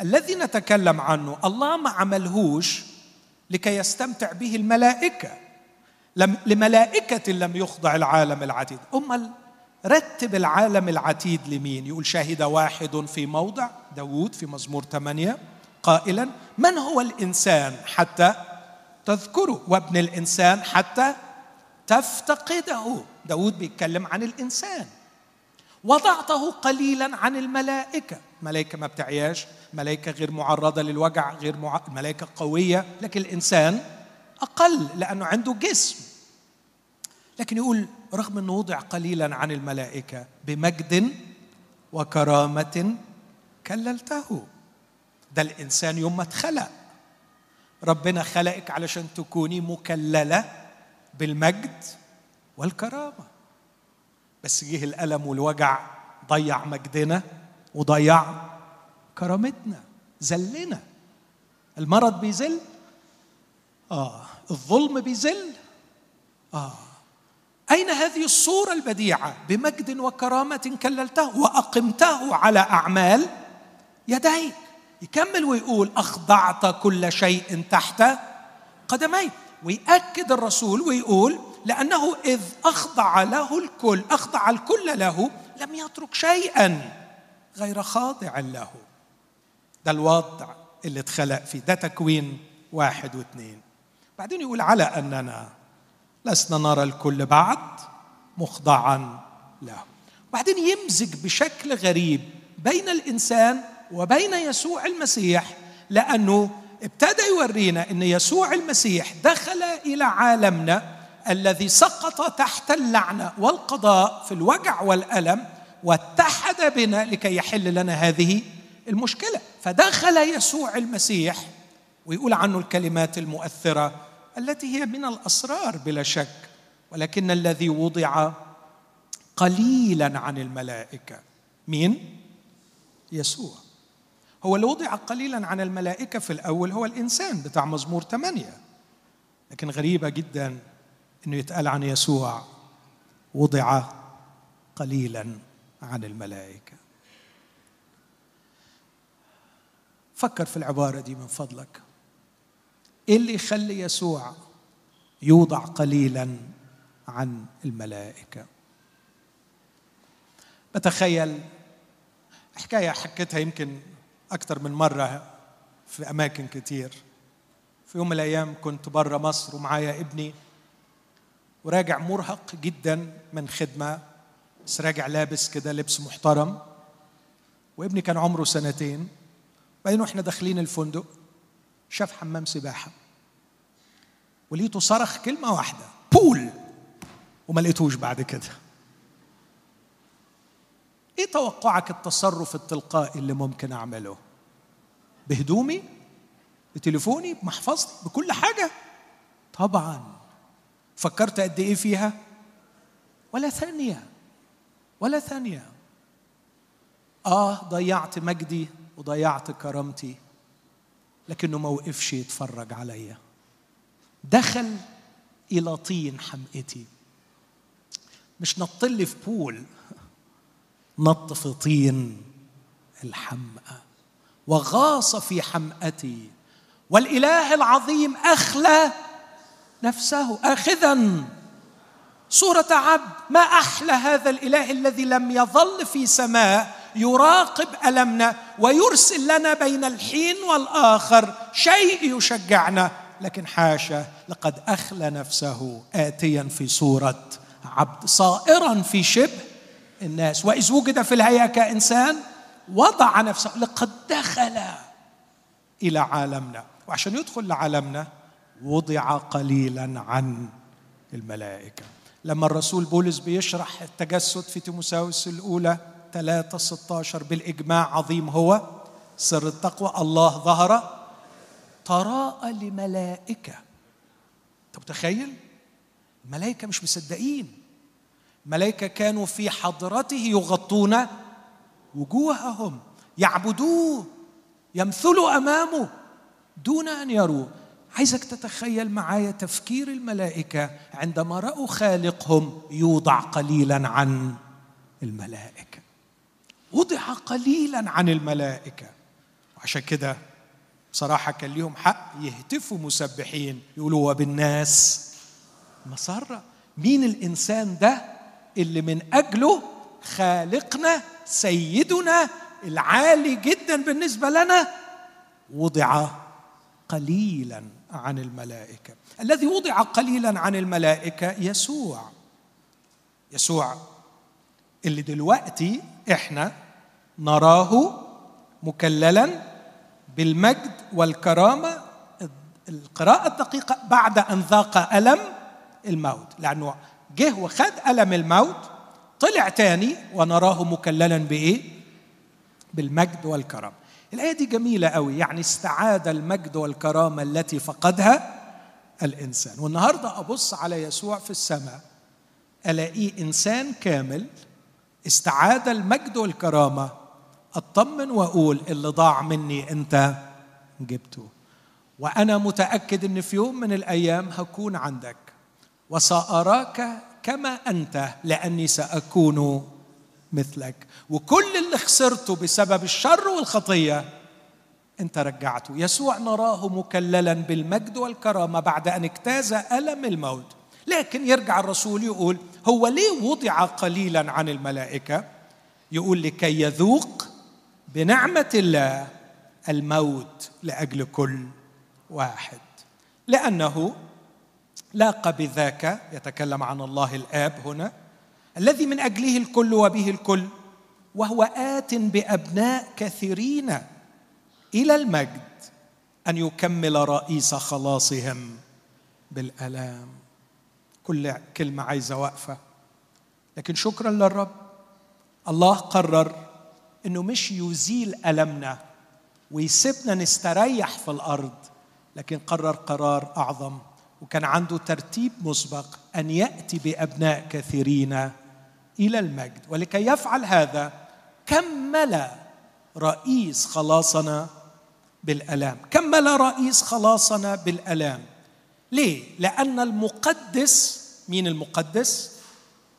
الذي نتكلم عنه الله ما عملهوش لكي يستمتع به الملائكة. لم لملائكة لم يخضع العالم العتيد. امال رتب العالم العتيد لمين؟ يقول شاهد واحد في موضع داوود في مزمور ثمانية قائلا من هو الإنسان حتى تذكره؟ وابن الإنسان حتى تفتقده. داود بيتكلم عن الإنسان. وضعته قليلا عن الملائكة. ملائكة ما بتعياش ملائكة غير معرضة للوجع غير مع... ملائكة قوية. لكن الإنسان أقل لأنه عنده جسم. لكن يقول رغم أنه وضع قليلا عن الملائكة بمجد وكرامة كللته. ده الإنسان يوم ما اتخلق. ربنا خلقك علشان تكوني مكللة بالمجد والكرامة. بس جه الألم والوجع ضيع مجدنا وضيع كرامتنا ذلنا. المرض بيذل؟ آه. الظلم بيذل؟ آه. أين هذه الصورة البديعة؟ بمجد وكرامة كللته وأقمته على أعمال يديك. يكمل ويقول أخضعت كل شيء تحت قدمي ويأكد الرسول ويقول لأنه إذ أخضع له الكل أخضع الكل له لم يترك شيئا غير خاضع له. ده الوضع اللي اتخلق فيه ده تكوين واحد واثنين. بعدين يقول على أننا لسنا نرى الكل بعد مخضعا له. بعدين يمزج بشكل غريب بين الإنسان وبين يسوع المسيح لأنه ابتدى يورينا إن يسوع المسيح دخل إلى عالمنا الذي سقط تحت اللعنة والقضاء في الوجع والألم واتحد بنا لكي يحل لنا هذه المشكلة. فدخل يسوع المسيح ويقول عنه الكلمات المؤثرة التي هي من الأسرار بلا شك ولكن الذي وضع قليلا عن الملائكة. مين؟ يسوع. هو اللي وضع قليلا عن الملائكة في الأول هو الإنسان بتاع مزمور ثمانيه لكن غريبة جدا إنه يتقال عن يسوع وضع قليلا عن الملائكة. فكر في العبارة دي من فضلك. إيه اللي يخلي يسوع يوضع قليلا عن الملائكة؟ بتخيل حكاية حكيتها يمكن أكثر من مرة في أماكن كتير. في يوم من الأيام كنت بره مصر ومعايا ابني وراجع مرهق جدا من خدمة بس راجع لابس كده لبس محترم. وابني كان عمره سنتين. بعدين وإحنا داخلين الفندق شاف حمام سباحة. ولقيته صرخ كلمة واحدة بول! وما لقيتوش بعد كده. إيه توقعك التصرف التلقائي اللي ممكن أعمله؟ بهدومي؟ بتليفوني؟ بمحفظتي؟ بكل حاجة؟ طبعا. فكرت قد إيه فيها؟ ولا ثانية. ولا ثانية. آه ضيعت مجدي وضيعت كرامتي. لكنه ما وقفش يتفرج عليا دخل إلى طين حمقتي مش نطلي في بول. نط في طين الحمقى وغاص في حمأتي والإله العظيم أخلى نفسه آخذا. صورة عبد ما أحلى هذا الإله الذي لم يظل في سماء يراقب ألمنا ويرسل لنا بين الحين والآخر شيء يشجعنا. لكن حاشا لقد أخلى نفسه آتيا في صورة عبد صائرا في شبه الناس. وإذ وجد في الهيئة كإنسان وضع نفسه لقد دخل إلى عالمنا. وعشان يدخل لعالمنا وضع قليلا عن الملائكة. لما الرسول بولس بيشرح التجسد في تيموساوس الأولى 3 16 بالإجماع عظيم هو سر التقوى الله ظهر تراءى لملائكة. أنت متخيل؟ الملائكة مش مصدقين. ملائكة كانوا في حضرته يغطون وجوههم. يعبدوه يمثلوا أمامه دون أن يروه. عايزك تتخيل معايا تفكير الملائكة عندما رأوا خالقهم يوضع قليلا عن الملائكة. وضع قليلا عن الملائكة. وعشان كده بصراحة كان ليهم حق يهتفوا مسبحين. يقولوا وبالناس. مسرة. مين الإنسان ده؟ اللي من أجله خالقنا سيدنا العالي جدا بالنسبة لنا وضع قليلا عن الملائكة. الذي وضع قليلا عن الملائكة يسوع. يسوع اللي دلوقتي إحنا نراه مكللا بالمجد والكرامة القراءة الدقيقة بعد أن ذاق ألم الموت لأنه جه وخد ألم الموت طلع تاني ونراه مكللا بإيه؟ بالمجد والكرامة. الآية دي جميلة قوي يعني استعاد المجد والكرامة التي فقدها الإنسان. والنهاردة أبص على يسوع في السماء ألاقيه إنسان كامل استعاد المجد والكرامة أطمن وأقول اللي ضاع مني أنت جبته. وأنا متأكد أن في يوم من الأيام هكون عندك وسأراك كما أنت لأني سأكون مثلك. وكل اللي خسرته بسبب الشر والخطية أنت رجعته. يسوع نراه مكللا بالمجد والكرامة بعد أن اجتاز ألم الموت. لكن يرجع الرسول يقول هو ليه وضع قليلا عن الملائكة؟ يقول لكي يذوق بنعمة الله الموت لأجل كل واحد. لأنه لاق بذاك يتكلم عن الله الآب هنا الذي من أجله الكل وبه الكل وهو آت بأبناء كثيرين إلى المجد أن يكمل رئيس خلاصهم بالألام. كل كلمة عايزة وقفة. لكن شكرا للرب. الله قرر إنه مش يزيل ألمنا ويسيبنا نستريح في الأرض لكن قرر قرار أعظم. وكان عنده ترتيب مسبق أن يأتي بأبناء كثيرين إلى المجد. ولكي يفعل هذا كمل رئيس خلاصنا بالألام. كمل رئيس خلاصنا بالألام. ليه؟ لأن المقدس مين المقدس؟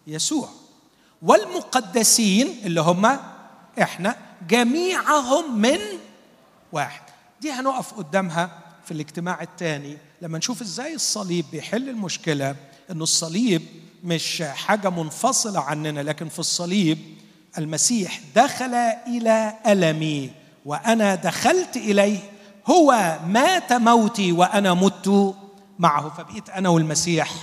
يسوع. والمقدسين اللي هم إحنا جميعهم من واحد. دي هنقف قدامها في الاجتماع الثاني. لما نشوف إزاي الصليب بيحل المشكلة انه الصليب مش حاجة منفصلة عننا لكن في الصليب المسيح دخل إلى ألمي وأنا دخلت إليه هو مات موتي وأنا مت معه فبقيت أنا والمسيح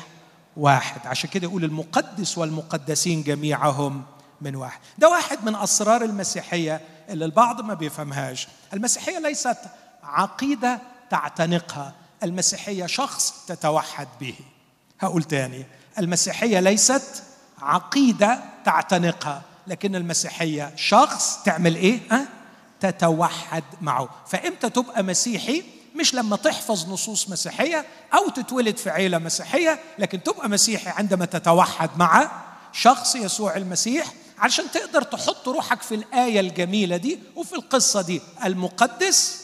واحد. عشان كده يقول المقدس والمقدسين جميعهم من واحد. ده واحد من أسرار المسيحية اللي البعض ما بيفهمهاش. المسيحية ليست عقيدة تعتنقها. المسيحية شخص تتوحد به. هقول تاني المسيحية ليست عقيدة تعتنقها لكن المسيحية شخص تعمل إيه؟ أه؟ تتوحد معه. فإمتى تبقى مسيحي؟ مش لما تحفظ نصوص مسيحية أو تتولد في عيلة مسيحية لكن تبقى مسيحي عندما تتوحد مع شخص يسوع المسيح علشان تقدر تحط روحك في الآية الجميلة دي وفي القصة دي. المقدس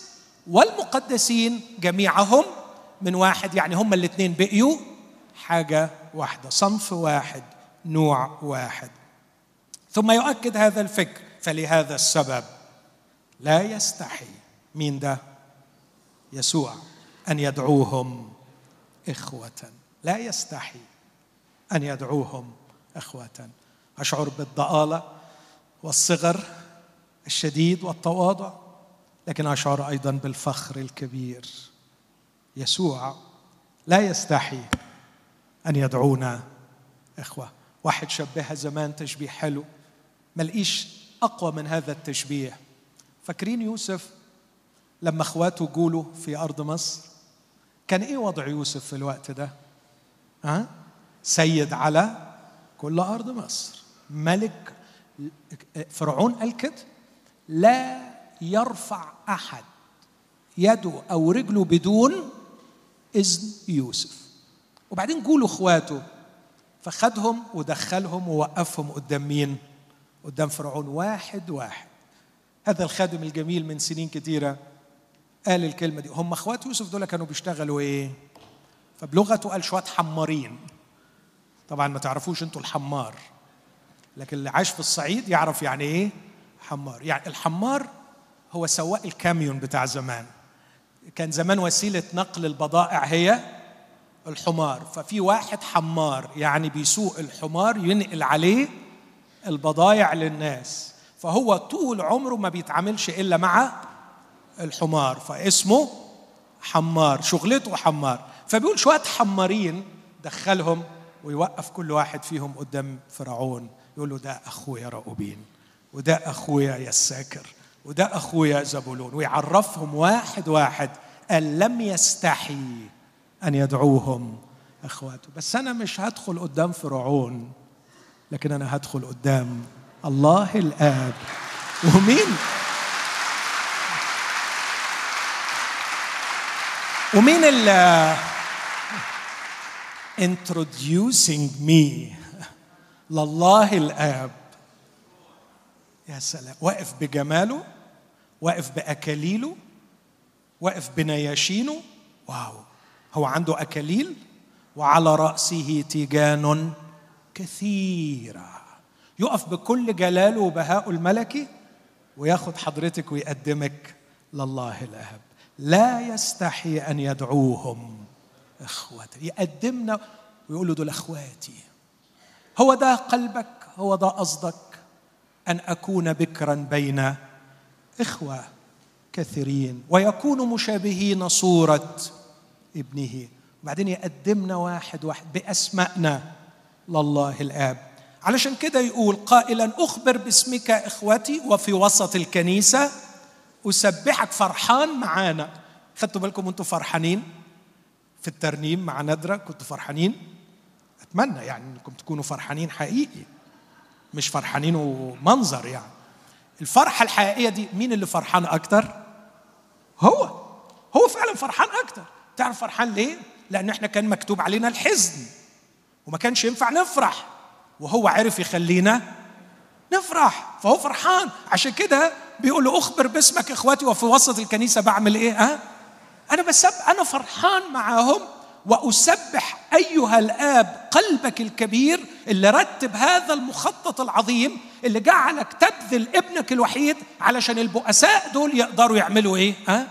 والمقدسين جميعهم من واحد يعني هما الاثنين بقيوا حاجة واحدة صنف واحد نوع واحد. ثم يؤكد هذا الفكر فلهذا السبب لا يستحي مين ده؟ يسوع أن يدعوهم إخوة. لا يستحي أن يدعوهم إخوة. أشعر بالضآلة والصغر الشديد والتواضع لكن أشعر أيضا بالفخر الكبير. يسوع لا يستحي أن يدعونا إخوة. واحد شبهها زمان تشبيه حلو. ملقيش أقوى من هذا التشبيه. فاكرين يوسف لما أخواته جولوا في أرض مصر؟ كان إيه وضع يوسف في الوقت ده؟ ها؟ سيد على كل أرض مصر. ملك فرعون قال كده لا يرفع أحد. يده أو رجله بدون إذن يوسف. وبعدين جولوا إخواته فخدهم ودخلهم ووقفهم قدام مين؟ قدام فرعون. واحد واحد. هذا الخادم الجميل من سنين كثيره قال الكلمة دي. هم إخوات يوسف دول كانوا بيشتغلوا إيه؟ فبلغته قال شوية حمارين. طبعا ما تعرفوش أنتوا الحمار. لكن اللي عاش في الصعيد يعرف يعني إيه؟ حمار. يعني الحمار هو سواق الكاميون بتاع زمان. كان زمان وسيلة نقل البضائع هي الحمار. ففي واحد حمار يعني بيسوق الحمار ينقل عليه البضائع للناس. فهو طول عمره ما بيتعاملش إلا مع الحمار. فاسمه حمار شغلته حمار. فبيقول شوية حمارين دخلهم ويوقف كل واحد فيهم قدام فرعون. يقول له ده أخويا راؤوبين وده أخويا يساكر وده أخويا زبولون ويعرفهم واحد واحد قال لم يستحي أن يدعوهم أخواته. بس أنا مش هدخل قدام فرعون لكن أنا هدخل قدام الله الآب. ومين؟ ومين ال introducing me لله الآب؟ يا سلام. واقف بجماله؟ واقف بأكاليله واقف بنياشينه واو هو عنده أكاليل وعلى رأسه تيجان كثيرة. يقف بكل جلاله وبهاء الملكي وياخد حضرتك ويقدمك لله الآب لا يستحي أن يدعوهم اخوته يقدمنا ويقول له دول إخواتي. هو ده قلبك هو ده قصدك. أن أكون بكرا بين إخوة كثيرين ويكونوا مشابهين صورة ابنه. وبعدين يقدمنا واحد واحد بأسمائنا لله الآب. علشان كده يقول قائلا أخبر باسمك إخوتي وفي وسط الكنيسة أسبحك فرحان معانا. خدتوا بالكم وأنتم فرحانين؟ في الترنيم مع ندرة كنتوا فرحانين؟ أتمنى يعني إنكم تكونوا فرحانين حقيقي مش فرحانين ومنظر يعني. الفرحة الحقيقية دي مين اللي فرحان أكتر؟ هو. هو فعلا فرحان أكتر. تعرف فرحان ليه؟ لأن إحنا كان مكتوب علينا الحزن وما كانش ينفع نفرح وهو عرف يخلينا نفرح فهو فرحان. عشان كده بيقول له أخبر باسمك إخواتي وفي وسط الكنيسة بعمل إيه؟ ها؟ أنا بسب أنا فرحان معاهم. وأسبح أيها الآب قلبك الكبير اللي رتب هذا المخطط العظيم اللي جعلك تبذل ابنك الوحيد علشان البؤساء دول يقدروا يعملوا إيه؟ ها؟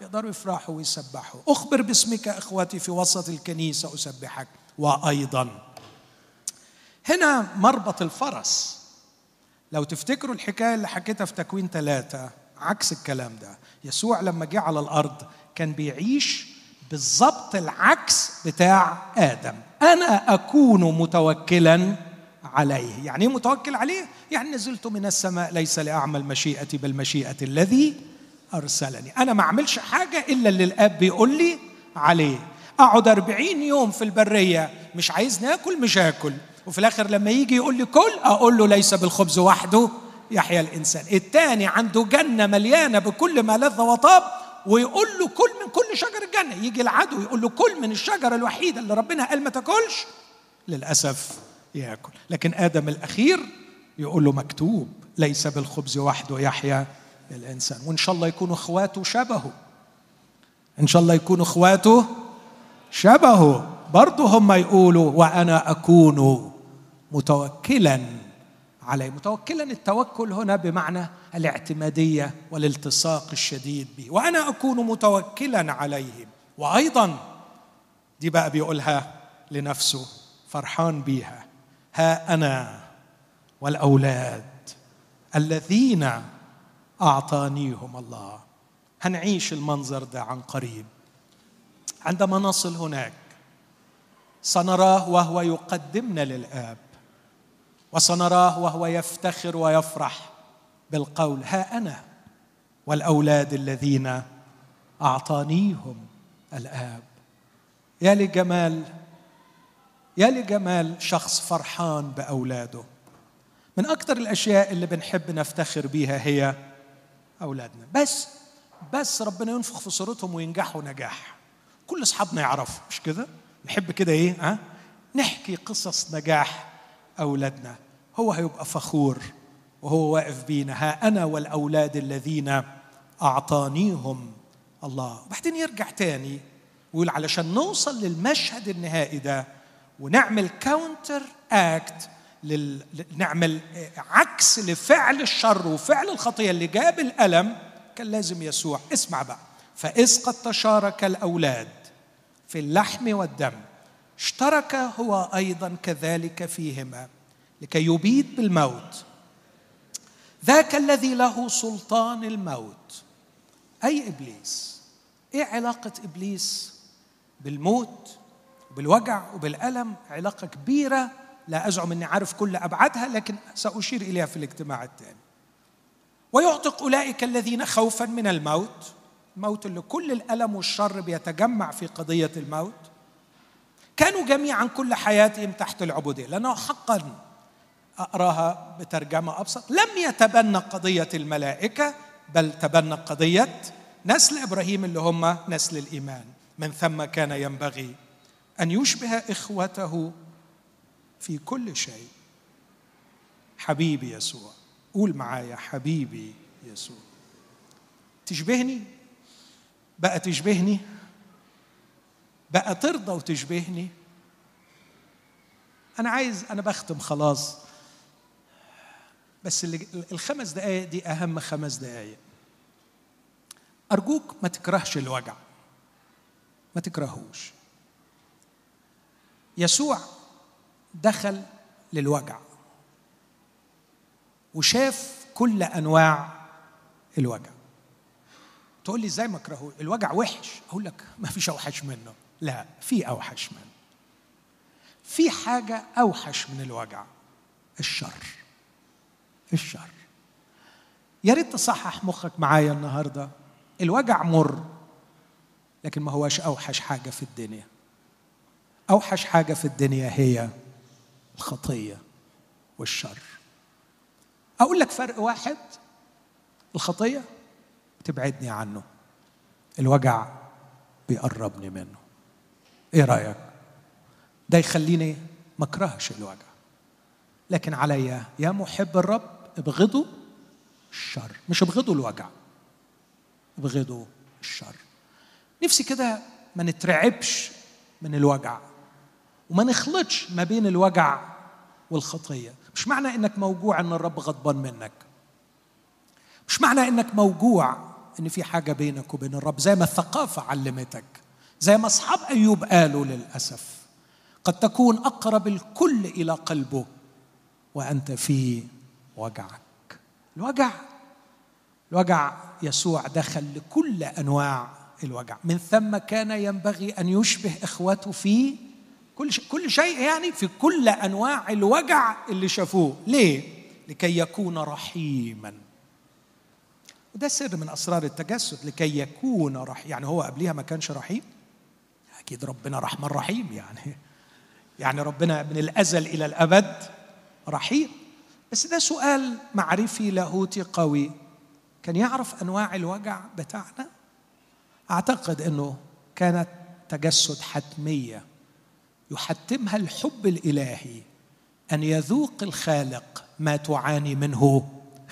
يقدروا يفرحوا ويسبحوا. أخبر باسمك إخواتي في وسط الكنيسة أسبحك. وأيضا هنا مربط الفرس. لو تفتكروا الحكاية اللي حكيتها في تكوين ثلاثة عكس الكلام ده. يسوع لما جه على الأرض كان بيعيش بالضبط العكس بتاع آدم. أنا أكون متوكلا عليه. يعني إيه متوكل عليه؟ يعني نزلت من السماء ليس لاعمل مشيئتي بل مشيئة الذي أرسلني. أنا ما أعملش حاجة إلا اللي الآب بيقول لي عليه. أقعد أربعين يوم في البرية مش عايز ناكل مش هاكل. وفي الآخر لما يجي يقول لي كل أقول له ليس بالخبز وحده يحيا الإنسان. الثاني عنده جنة مليانة بكل ما لذ وطاب ويقول له كل من كل شجر الجنة يجي العدو يقول له كل من الشجرة الوحيدة اللي ربنا قال ما تاكلش للأسف ياكل. لكن آدم الأخير يقول له مكتوب ليس بالخبز وحده يحيا الإنسان. وإن شاء الله يكونوا إخواته شبهه. إن شاء الله يكونوا إخواته شبهه. برضه هم يقولوا وأنا أكون متوكلا عليه. متوكلا التوكل هنا بمعنى الاعتمادية والالتصاق الشديد به. وأنا أكون متوكلا عليه وأيضا دي بقى بيقولها لنفسه فرحان بيها. ها أنا والأولاد الذين أعطانيهم الله. هنعيش المنظر ده عن قريب. عندما نصل هناك. سنراه وهو يقدمنا للآب. وسنراه وهو يفتخر ويفرح. بالقول ها أنا والأولاد الذين أعطانيهم الآب. يا لجمال يا لجمال شخص فرحان بأولاده. من أكثر الأشياء اللي بنحب نفتخر بيها هي أولادنا. بس بس ربنا ينفخ في صورتهم وينجحوا نجاح كل أصحابنا يعرفوا مش كده؟ نحب كده إيه؟ ها؟ نحكي قصص نجاح أولادنا. هو هيبقى فخور وهو واقف بينا. ها أنا والأولاد الذين أعطانيهم الله. وبعدين يرجع تاني ويقول علشان نوصل للمشهد النهائي ده ونعمل counteract لل... نعمل عكس لفعل الشر وفعل الخطيه اللي جاب الألم كان لازم يسوع. اسمع بقى. فإذ قد تشارك الأولاد في اللحم والدم اشترك هو أيضا كذلك فيهما لكي يبيد بالموت. ذاك الذي له سلطان الموت. أي إبليس؟ إيه علاقة إبليس بالموت بالوجع وبالألم؟ علاقة كبيرة. لا أزعم إني عارف كل أبعادها لكن سأشير إليها في الاجتماع الثاني ويعتق أولئك الذين خوفا من الموت الموت اللي كل الألم والشر بيتجمع في قضية الموت. كانوا جميعا كل حياتهم تحت العبودية. لأنه حقا أقراها بترجمة أبسط. لم يتبنى قضية الملائكة بل تبنى قضية نسل إبراهيم اللي هم نسل الإيمان. من ثم كان ينبغي أن يشبه إخوته في كل شيء. حبيبي يسوع قول معايا حبيبي يسوع. تشبهني؟ بقى تشبهني؟ بقى ترضى وتشبهني؟ أنا عايز أنا بختم خلاص. بس اللي الخمس دقائق دي أهم خمس دقائق أرجوك ما تكرهش الوجع. ما تكرهوش. يسوع دخل للوجع وشاف كل أنواع الوجع. تقول لي إزاي ما اكرهه الوجع وحش؟ أقول لك ما فيش أوحش منه. لا في أوحش منه. في حاجة أوحش من الوجع الشر. الشر. يا ريت تصحح مخك معايا النهارده. الوجع مر لكن ما هواش أوحش حاجة في الدنيا. أوحش حاجة في الدنيا هي الخطية والشر. أقول لك فرق واحد. الخطية بتبعدني عنه. الوجع بيقربني منه. إيه رأيك؟ ده يخليني ما أكرهش الوجع. لكن عليا يا محب الرب ابغضوا الشر مش ابغضوا الوجع ابغضوا الشر. نفسي كده ما نترعبش من الوجع وما نخلطش ما بين الوجع والخطية. مش معنى إنك موجوع إن الرب غضبان منك. مش معنى إنك موجوع إن في حاجة بينك وبين الرب زي ما الثقافة علمتك زي ما أصحاب أيوب قالوا للأسف. قد تكون أقرب الكل إلى قلبه وأنت في وجعك. الوجع الوجع يسوع دخل لكل أنواع الوجع. من ثم كان ينبغي أن يشبه إخوته في كل شيء كل شيء يعني في كل أنواع الوجع اللي شافوه. ليه؟ لكي يكون رحيما. وده سر من أسرار التجسد لكي يكون رحيم يعني هو قبلها ما كانش رحيم؟ أكيد ربنا رحمن رحيم يعني. يعني ربنا من الأزل إلى الأبد رحيم. بس ده سؤال معرفي لاهوتي قوي. كان يعرف أنواع الوجع بتاعنا؟ أعتقد إنه كانت تجسد حتمية يحتمها الحب الإلهي أن يذوق الخالق ما تعاني منه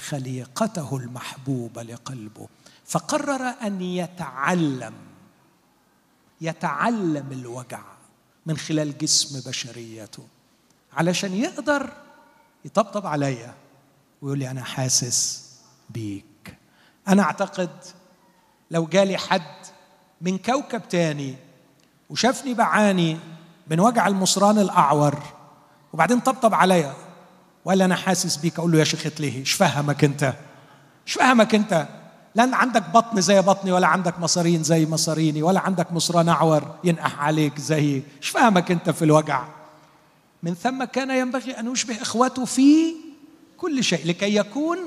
خليقته المحبوبة لقلبه. فقرر أن يتعلم يتعلم الوجع من خلال جسم بشريته علشان يقدر يطبطب عليا ويقول لي أنا حاسس بيك. أنا أعتقد لو جالي حد من كوكب تاني وشافني بعاني من وجع المصران الأعور وبعدين طبطب عليا وقال أنا حاسس بيك أقول له يا شيخ ليه إيش فهمك أنت؟ إيش فهمك أنت؟ لا عندك بطن زي بطني ولا عندك مصارين زي مصاريني ولا عندك مصران أعور ينقح عليك زيي إيش فهمك أنت في الوجع؟ من ثم كان ينبغي أن يشبه اخوته في كل شيء لكي يكون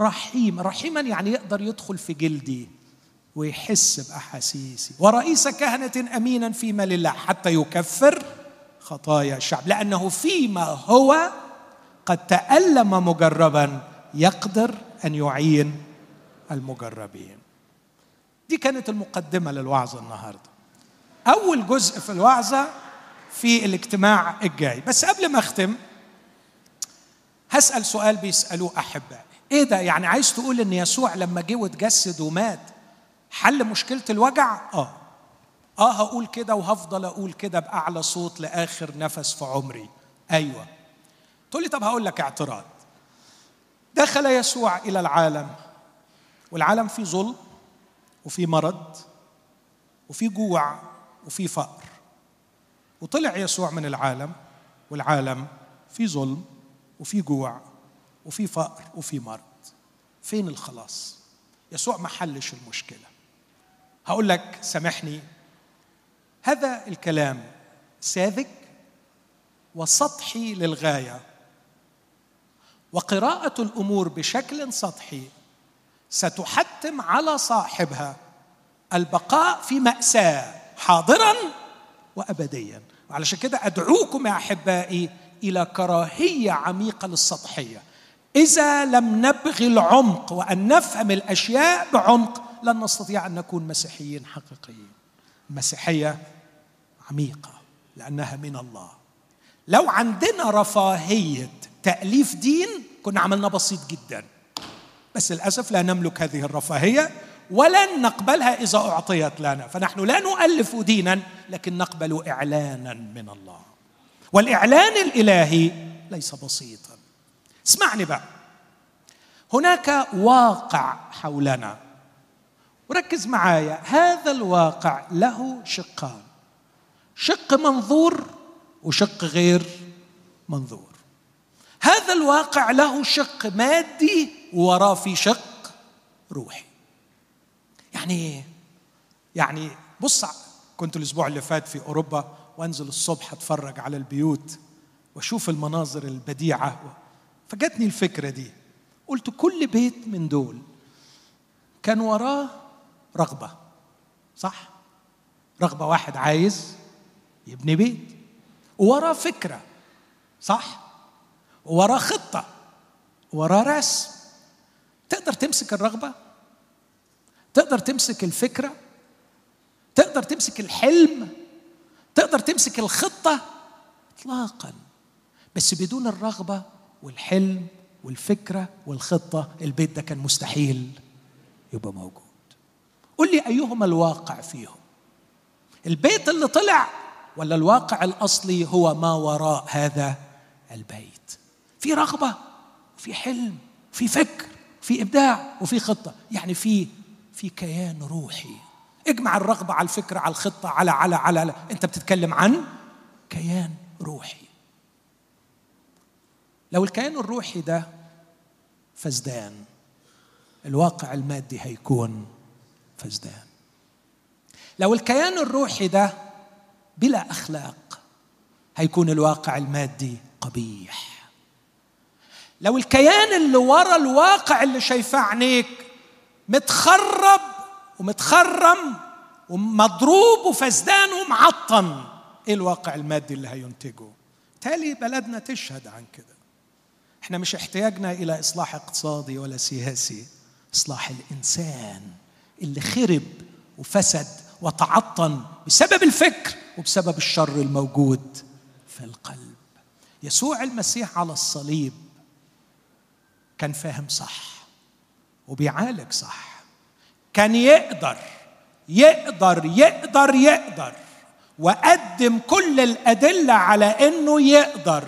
رحيم. رحيما يعني يقدر يدخل في جلدي ويحس بأحاسيسي. ورئيس كهنة أمينا فيما لله حتى يكفر خطايا الشعب لأنه فيما هو قد تألم مجربا يقدر أن يعين المجربين. دي كانت المقدمة للوعظة النهارده. أول جزء في الوعظة في الاجتماع الجاي. بس قبل ما اختم هسأل سؤال بيسألوه احبائي إيه ده؟ يعني عايز تقول إن يسوع لما جه واتجسد ومات حل مشكلة الوجع؟ آه. آه هقول كده وهفضل أقول كده بأعلى صوت لآخر نفس في عمري. أيوه. تقول لي طب هقول لك اعتراض. دخل يسوع إلى العالم والعالم فيه ظلم وفيه مرض وفيه جوع وفيه فقر. وطلع يسوع من العالم والعالم فيه ظلم وفيه جوع وفيه فقر وفيه مرض. فين الخلاص؟ يسوع ما حلش المشكلة. هقول لك سامحني. هذا الكلام ساذج وسطحي للغاية. وقراءة الأمور بشكل سطحي ستحتم على صاحبها البقاء في مأساة حاضرا وابديا. وعلشان كده أدعوكم يا أحبائي إلى كراهية عميقة للسطحية. إذا لم نبغي العمق وأن نفهم الأشياء بعمق لن نستطيع أن نكون مسيحيين حقيقيين. المسيحيه عميقة لأنها من الله. لو عندنا رفاهية تأليف دين كنا عملنا بسيط جدا. بس للأسف لا نملك هذه الرفاهية. ولن نقبلها إذا أعطيت لنا. فنحن لا نؤلف دينا لكن نقبل اعلانا من الله. والإعلان الإلهي ليس بسيطا. اسمعني بقى. هناك واقع حولنا. وركز معايا. هذا الواقع له شقان. شق منظور وشق غير منظور. هذا الواقع له شق مادي ووراه في شق روحي. يعني يعني بص كنت الأسبوع اللي فات في أوروبا وأنزل الصبح أتفرج على البيوت وأشوف المناظر البديعة. فجتني الفكرة دي. قلت كل بيت من دول كان وراه رغبة صح؟ رغبة واحد عايز يبني بيت. ووراه فكرة صح؟ ووراه خطة وراه رسم تقدر تمسك الرغبة؟ تقدر تمسك الفكرة تقدر تمسك الحلم تقدر تمسك الخطة اطلاقا بس بدون الرغبة والحلم والفكرة والخطة البيت ده كان مستحيل يبقى موجود. قل لي أيهما الواقع فيهم؟ البيت اللي طلع ولا الواقع الأصلي هو ما وراء هذا البيت؟ في رغبة في حلم في فكر في إبداع وفي خطة. يعني في في كيان روحي. اجمع الرغبة على الفكرة على الخطة على على على, على. أنت بتتكلم عن كيان روحي. لو الكيان الروحي ده فزدان الواقع المادي هيكون فزدان لو الكيان الروحي ده بلا أخلاق هيكون الواقع المادي قبيح. لو الكيان اللي ورا الواقع اللي شايفاه عينيك متخرب ومتخرم ومضروب وفسدان ومعطن. إيه الواقع المادي اللي هينتجه؟ تالي بلدنا تشهد عن كده. إحنا مش احتياجنا إلى إصلاح اقتصادي ولا سياسي. إصلاح الإنسان اللي خرب وفسد وتعطن بسبب الفكر وبسبب الشر الموجود في القلب. يسوع المسيح على الصليب كان فاهم صح. وبيعالج صح. كان يقدر يقدر يقدر يقدر وقدم كل الأدلة على إنه يقدر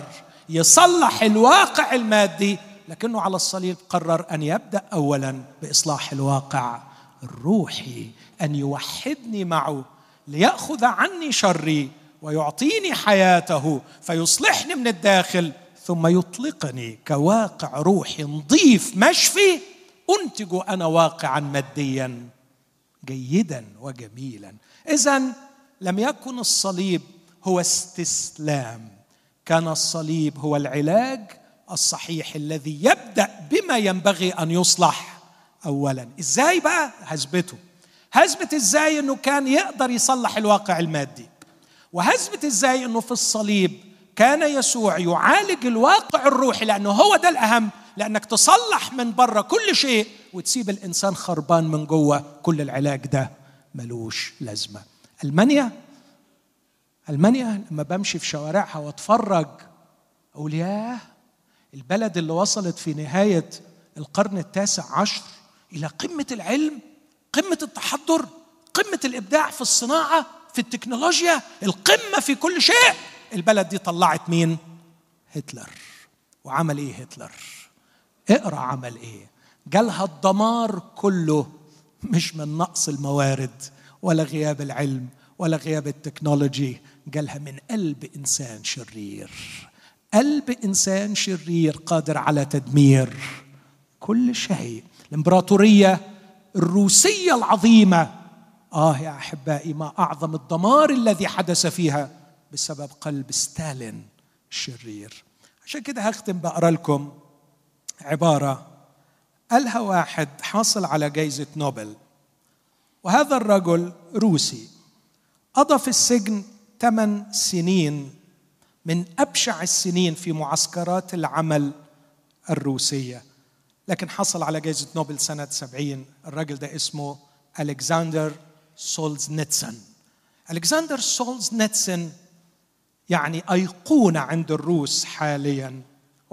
يصلح الواقع المادي لكنه على الصليب قرر أن يبدأ اولا بإصلاح الواقع الروحي أن يوحدني معه ليأخذ عني شري ويعطيني حياته فيصلحني من الداخل ثم يطلقني كواقع روحي نظيف مشفي أنتج أنا واقعا ماديا جيدا وجميلا. اذا لم يكن الصليب هو استسلام. كان الصليب هو العلاج الصحيح الذي يبدأ بما ينبغي أن يصلح اولا. إزاي بقى؟ هثبته. هثبت إزاي إنه كان يقدر يصلح الواقع المادي؟ وهثبت إزاي إنه في الصليب كان يسوع يعالج الواقع الروحي لأنه هو ده الأهم لأنك تصلح من بره كل شيء وتسيب الإنسان خربان من جوه. كل العلاج ده ملوش لازمة. ألمانيا؟ ألمانيا لما بمشي في شوارعها واتفرج أقول ياه البلد اللي وصلت في نهاية القرن التاسع عشر إلى قمة العلم قمة التحضر قمة الإبداع في الصناعة في التكنولوجيا القمة في كل شيء. البلد دي طلعت مين؟ هتلر. وعمل إيه هتلر؟ اقرأ عمل إيه؟ جالها الدمار كله مش من نقص الموارد ولا غياب العلم ولا غياب التكنولوجي جالها من قلب إنسان شرير. قلب إنسان شرير قادر على تدمير كل شيء. الإمبراطورية الروسية العظيمة آه يا أحبائي ما أعظم الدمار الذي حدث فيها بسبب قلب ستالين الشرير عشان كده هختم بقرا لكم عبارة قالها واحد حاصل على جائزه نوبل وهذا الرجل روسي قضى في السجن ثمان سنين من أبشع السنين في معسكرات العمل الروسية. لكن حصل على جائزه نوبل سنة سبعين الرجل ده اسمه ألكسندر سولزنيتسن. ألكسندر سولزنيتسن يعني أيقونة عند الروس حاليا.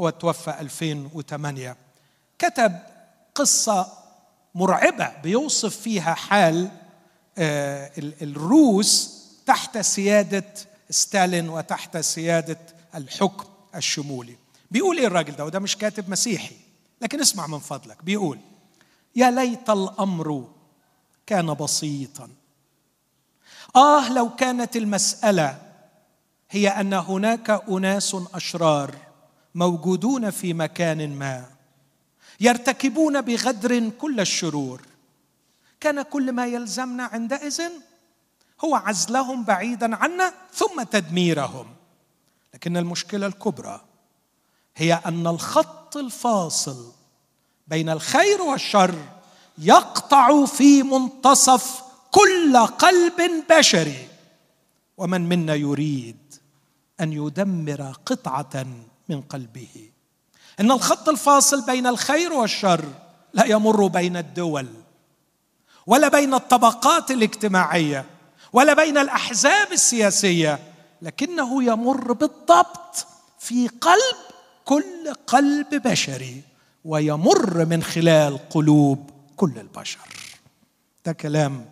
هو توفى 2008 كتب قصة مرعبة بيوصف فيها حال آه، الروس تحت سيادة ستالين وتحت سيادة الحكم الشمولي. بيقول إيه الراجل ده؟ وده مش كاتب مسيحي لكن اسمع من فضلك. بيقول يا ليت الأمر كان بسيطا. آه لو كانت المسألة هي أن هناك أناس أشرار موجودون في مكان ما يرتكبون بغدر كل الشرور. كان كل ما يلزمنا عندئذ هو عزلهم بعيدا عنا ثم تدميرهم. لكن المشكلة الكبرى هي أن الخط الفاصل بين الخير والشر يقطع في منتصف كل قلب بشري ومن منا يريد أن يدمر قطعة من قلبه. إن الخط الفاصل بين الخير والشر لا يمر بين الدول ولا بين الطبقات الاجتماعية ولا بين الأحزاب السياسية لكنه يمر بالضبط في قلب كل قلب بشري ويمر من خلال قلوب كل البشر. ده كلام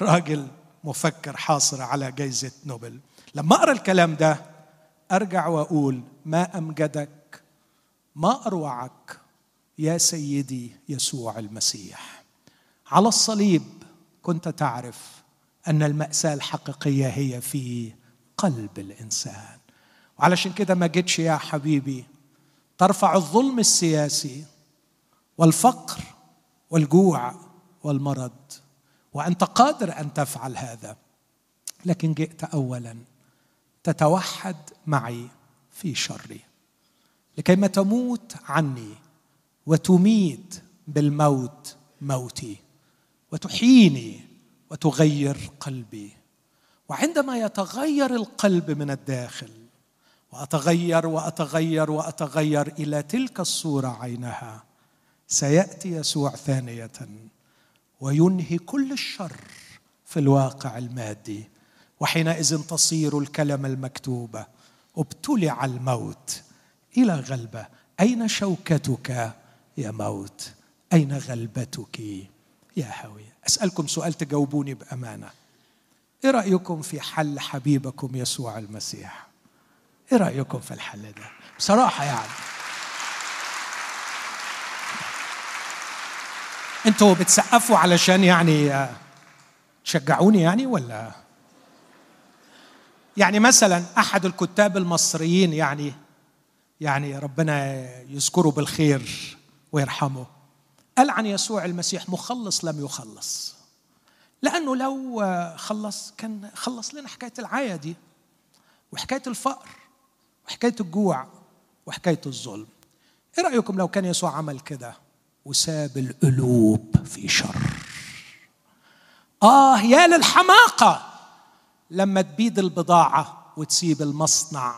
راجل مفكر حاصر على جائزة نوبل. لما أقرأ الكلام ده أرجع وأقول ما أمجدك ما أروعك يا سيدي يسوع المسيح. على الصليب كنت تعرف أن المأساة الحقيقية هي في قلب الإنسان. وعلشان كده ما جيتش يا حبيبي. ترفع الظلم السياسي والفقر والجوع والمرض وأنت قادر أن تفعل هذا لكن جئت اولا تتوحد معي في شري. لكيما تموت عني وتميت بالموت موتي وتحييني وتغير قلبي. وعندما يتغير القلب من الداخل وأتغير وأتغير وأتغير إلى تلك الصورة عينها سيأتي يسوع ثانية وينهي كل الشر في الواقع المادي. وحينئذ تصير الكلمة المكتوبه ابتلع الموت إلى غلبة. أين شوكتك يا موت؟ أين غلبتك يا هويه أسألكم سؤال تجاوبوني بأمانة. إيه رأيكم في حل حبيبكم يسوع المسيح؟ إيه رأيكم في الحل ده؟ بصراحة يعني. أنتوا بتسقفوا علشان يعني تشجعوني يعني ولا؟ يعني مثلا أحد الكتاب المصريين يعني يعني ربنا يذكره بالخير ويرحمه قال عن يسوع المسيح مخلص لم يخلص. لأنه لو خلص كان خلص لنا حكاية العاية دي وحكاية الفقر وحكاية الجوع وحكاية الظلم. إيه رأيكم لو كان يسوع عمل كده وساب القلوب في شر؟ آه يا للحماقة! لما تبيد البضاعة وتسيب المصنع.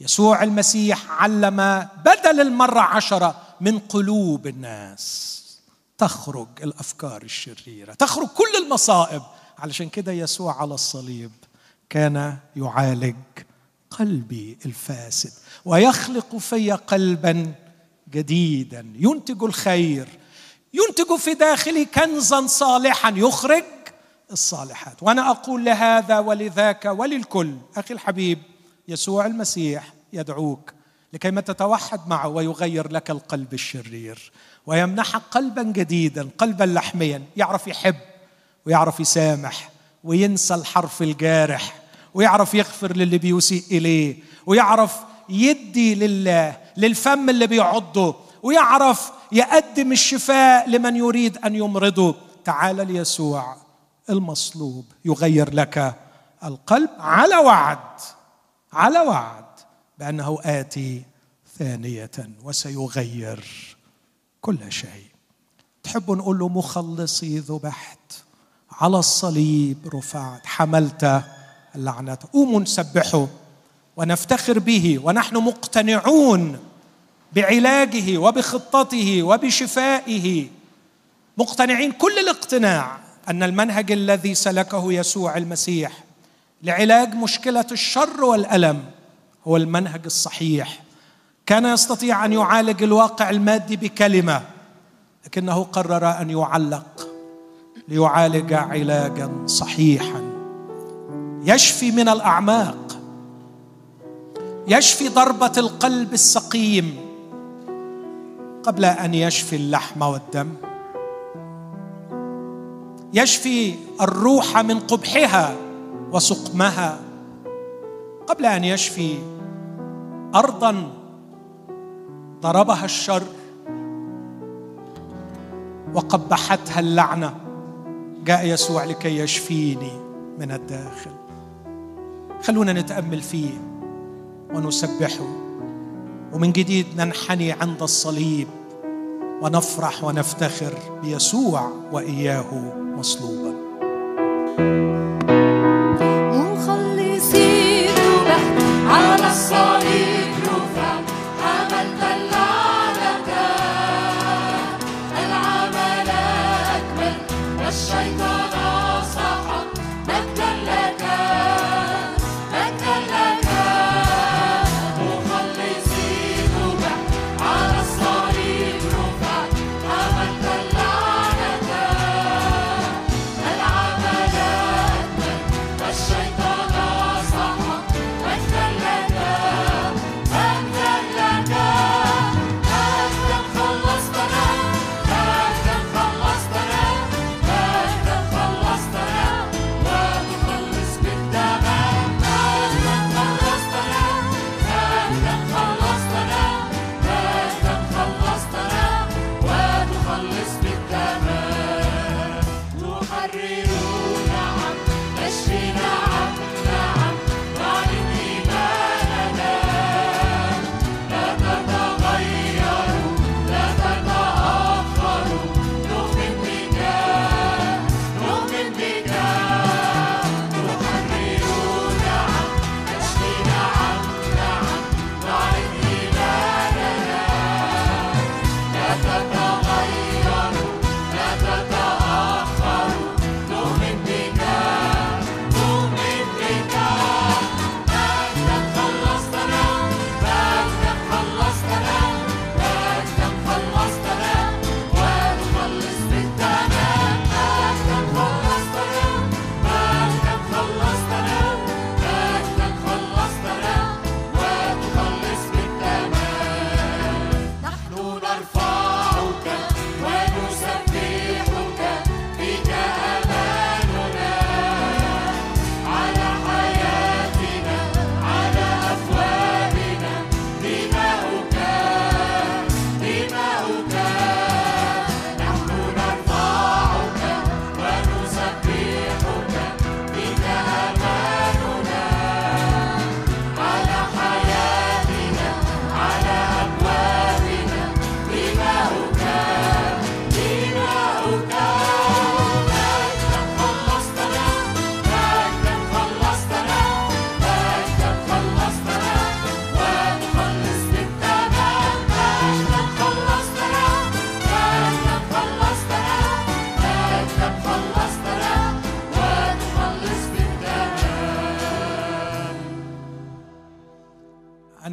يسوع المسيح علم بدل المرة عشرة من قلوب الناس. تخرج الأفكار الشريرة تخرج كل المصائب. علشان كده يسوع على الصليب كان يعالج قلبي الفاسد ويخلق في قلبا جديدا. ينتج الخير ينتج في داخلي كنزا صالحا يخرج الصالحات. وأنا أقول لهذا ولذاك وللكل أخي الحبيب يسوع المسيح يدعوك لكي ما تتوحد معه ويغير لك القلب الشرير ويمنحك قلبا جديدا قلبا لحميا يعرف يحب ويعرف يسامح وينسى الحرف الجارح ويعرف يغفر للي بيسيء إليه ويعرف يدي لله للفم اللي بيعضه ويعرف يقدم الشفاء لمن يريد أن يمرضه. تعال ليسوع. المصلوب. يغير لك القلب على وعد على وعد بأنه آتي ثانية وسيغير كل شيء. تحب نقول له مخلصي ذبحت على الصليب رفعت حملت اللعنة. قوموا نسبحه ونفتخر به ونحن مقتنعون بعلاجه وبخطته وبشفائه. مقتنعين كل الاقتناع. أن المنهج الذي سلكه يسوع المسيح لعلاج مشكلة الشر والألم هو المنهج الصحيح. كان يستطيع أن يعالج الواقع المادي بكلمة لكنه قرر أن يعلق ليعالج علاجا صحيحا. يشفي من الأعماق يشفي ضربة القلب السقيم قبل أن يشفي اللحم والدم. يشفي الروح من قبحها وسقمها. قبل أن يشفي ارضا ضربها الشر وقبحتها اللعنة. جاء يسوع لكي يشفيني من الداخل. خلونا نتأمل فيه ونسبحه. ومن جديد ننحني عند الصليب ونفرح ونفتخر بيسوع وإياه. مصلوبا مخلصي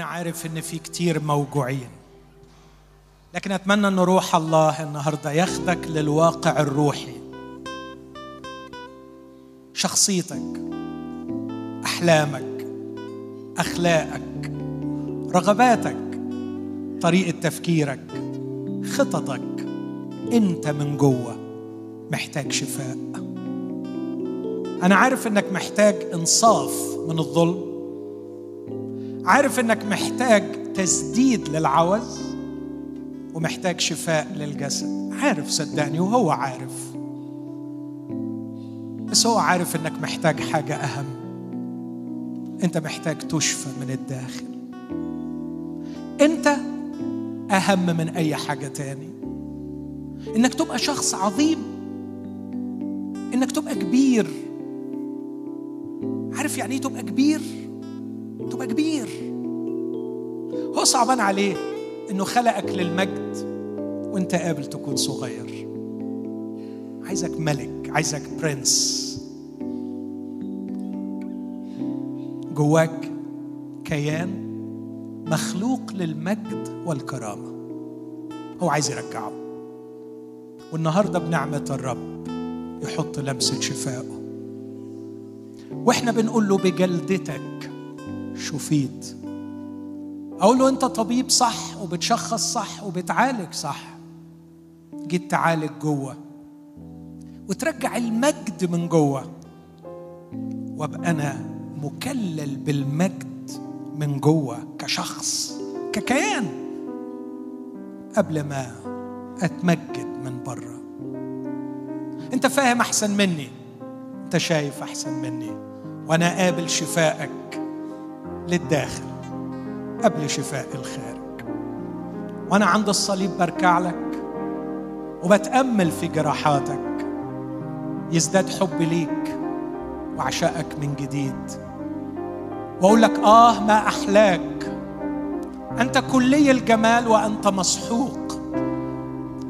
عارف إن في كتير موجوعين لكن أتمنى إن روح الله النهارده ياخدك للواقع الروحي. شخصيتك أحلامك أخلاقك رغباتك طريقة تفكيرك خططك أنت من جوه محتاج شفاء. أنا عارف إنك محتاج إنصاف من الظلم عارف إنك محتاج تسديد للعوز ومحتاج شفاء للجسد. عارف صدقني وهو عارف. بس هو عارف إنك محتاج حاجة أهم. أنت محتاج تشفى من الداخل. أنت أهم من أي حاجة تاني. إنك تبقى شخص عظيم. إنك تبقى كبير. عارف يعني إيه تبقى كبير؟ تبقى كبير. هو صعبان عليه إنه خلقك للمجد وأنت قابل تكون صغير. عايزك ملك عايزك برنس جواك كيان مخلوق للمجد والكرامة. هو عايز يرجعه. والنهاردة بنعمة الرب يحط لمسة شفائه. وإحنا بنقول له بجلدتك شفيت. أقول له أنت طبيب صح وبتشخص صح وبتعالج صح جيت تعالج جوه. وترجع المجد من جوه. وأبقى أنا مكلل بالمجد من جوه كشخص ككيان قبل ما أتمجد من بره. أنت فاهم أحسن مني؟ أنت شايف أحسن مني. وأنا قابل شفائك. للداخل قبل شفاء الخارج. وأنا عند الصليب بركع لك وبتأمل في جراحاتك يزداد حبي ليك وعشائك من جديد. وأقول لك آه ما أحلاك. أنت كلي الجمال وأنت مسحوق.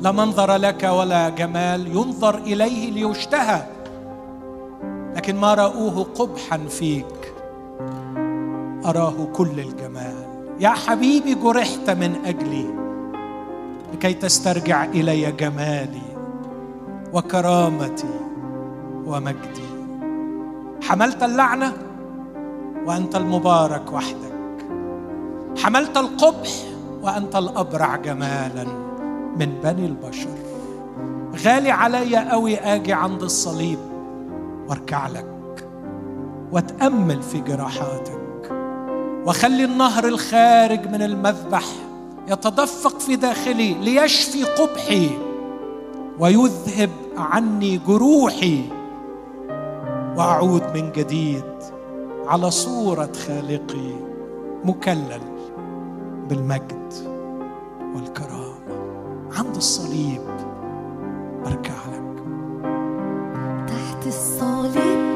لا منظر لك ولا جمال ينظر إليه ليشتهى. لكن ما رأوه قبحا فيك. أراه كل الجمال. يا حبيبي جرحت من أجلي لكي تسترجع إلي جمالي وكرامتي ومجدي. حملت اللعنة وأنت المبارك وحدك. حملت القبح وأنت الأبرع جمالا من بني البشر. غالي عليا قوي آجي عند الصليب واركع لك واتامل في جراحاتك. واخلي النهر الخارج من المذبح يتدفق في داخلي ليشفي قبحي ويذهب عني جروحي وأعود من جديد على صورة خالقي مكلل بالمجد والكرامة. عند الصليب بركع لك تحت الصليب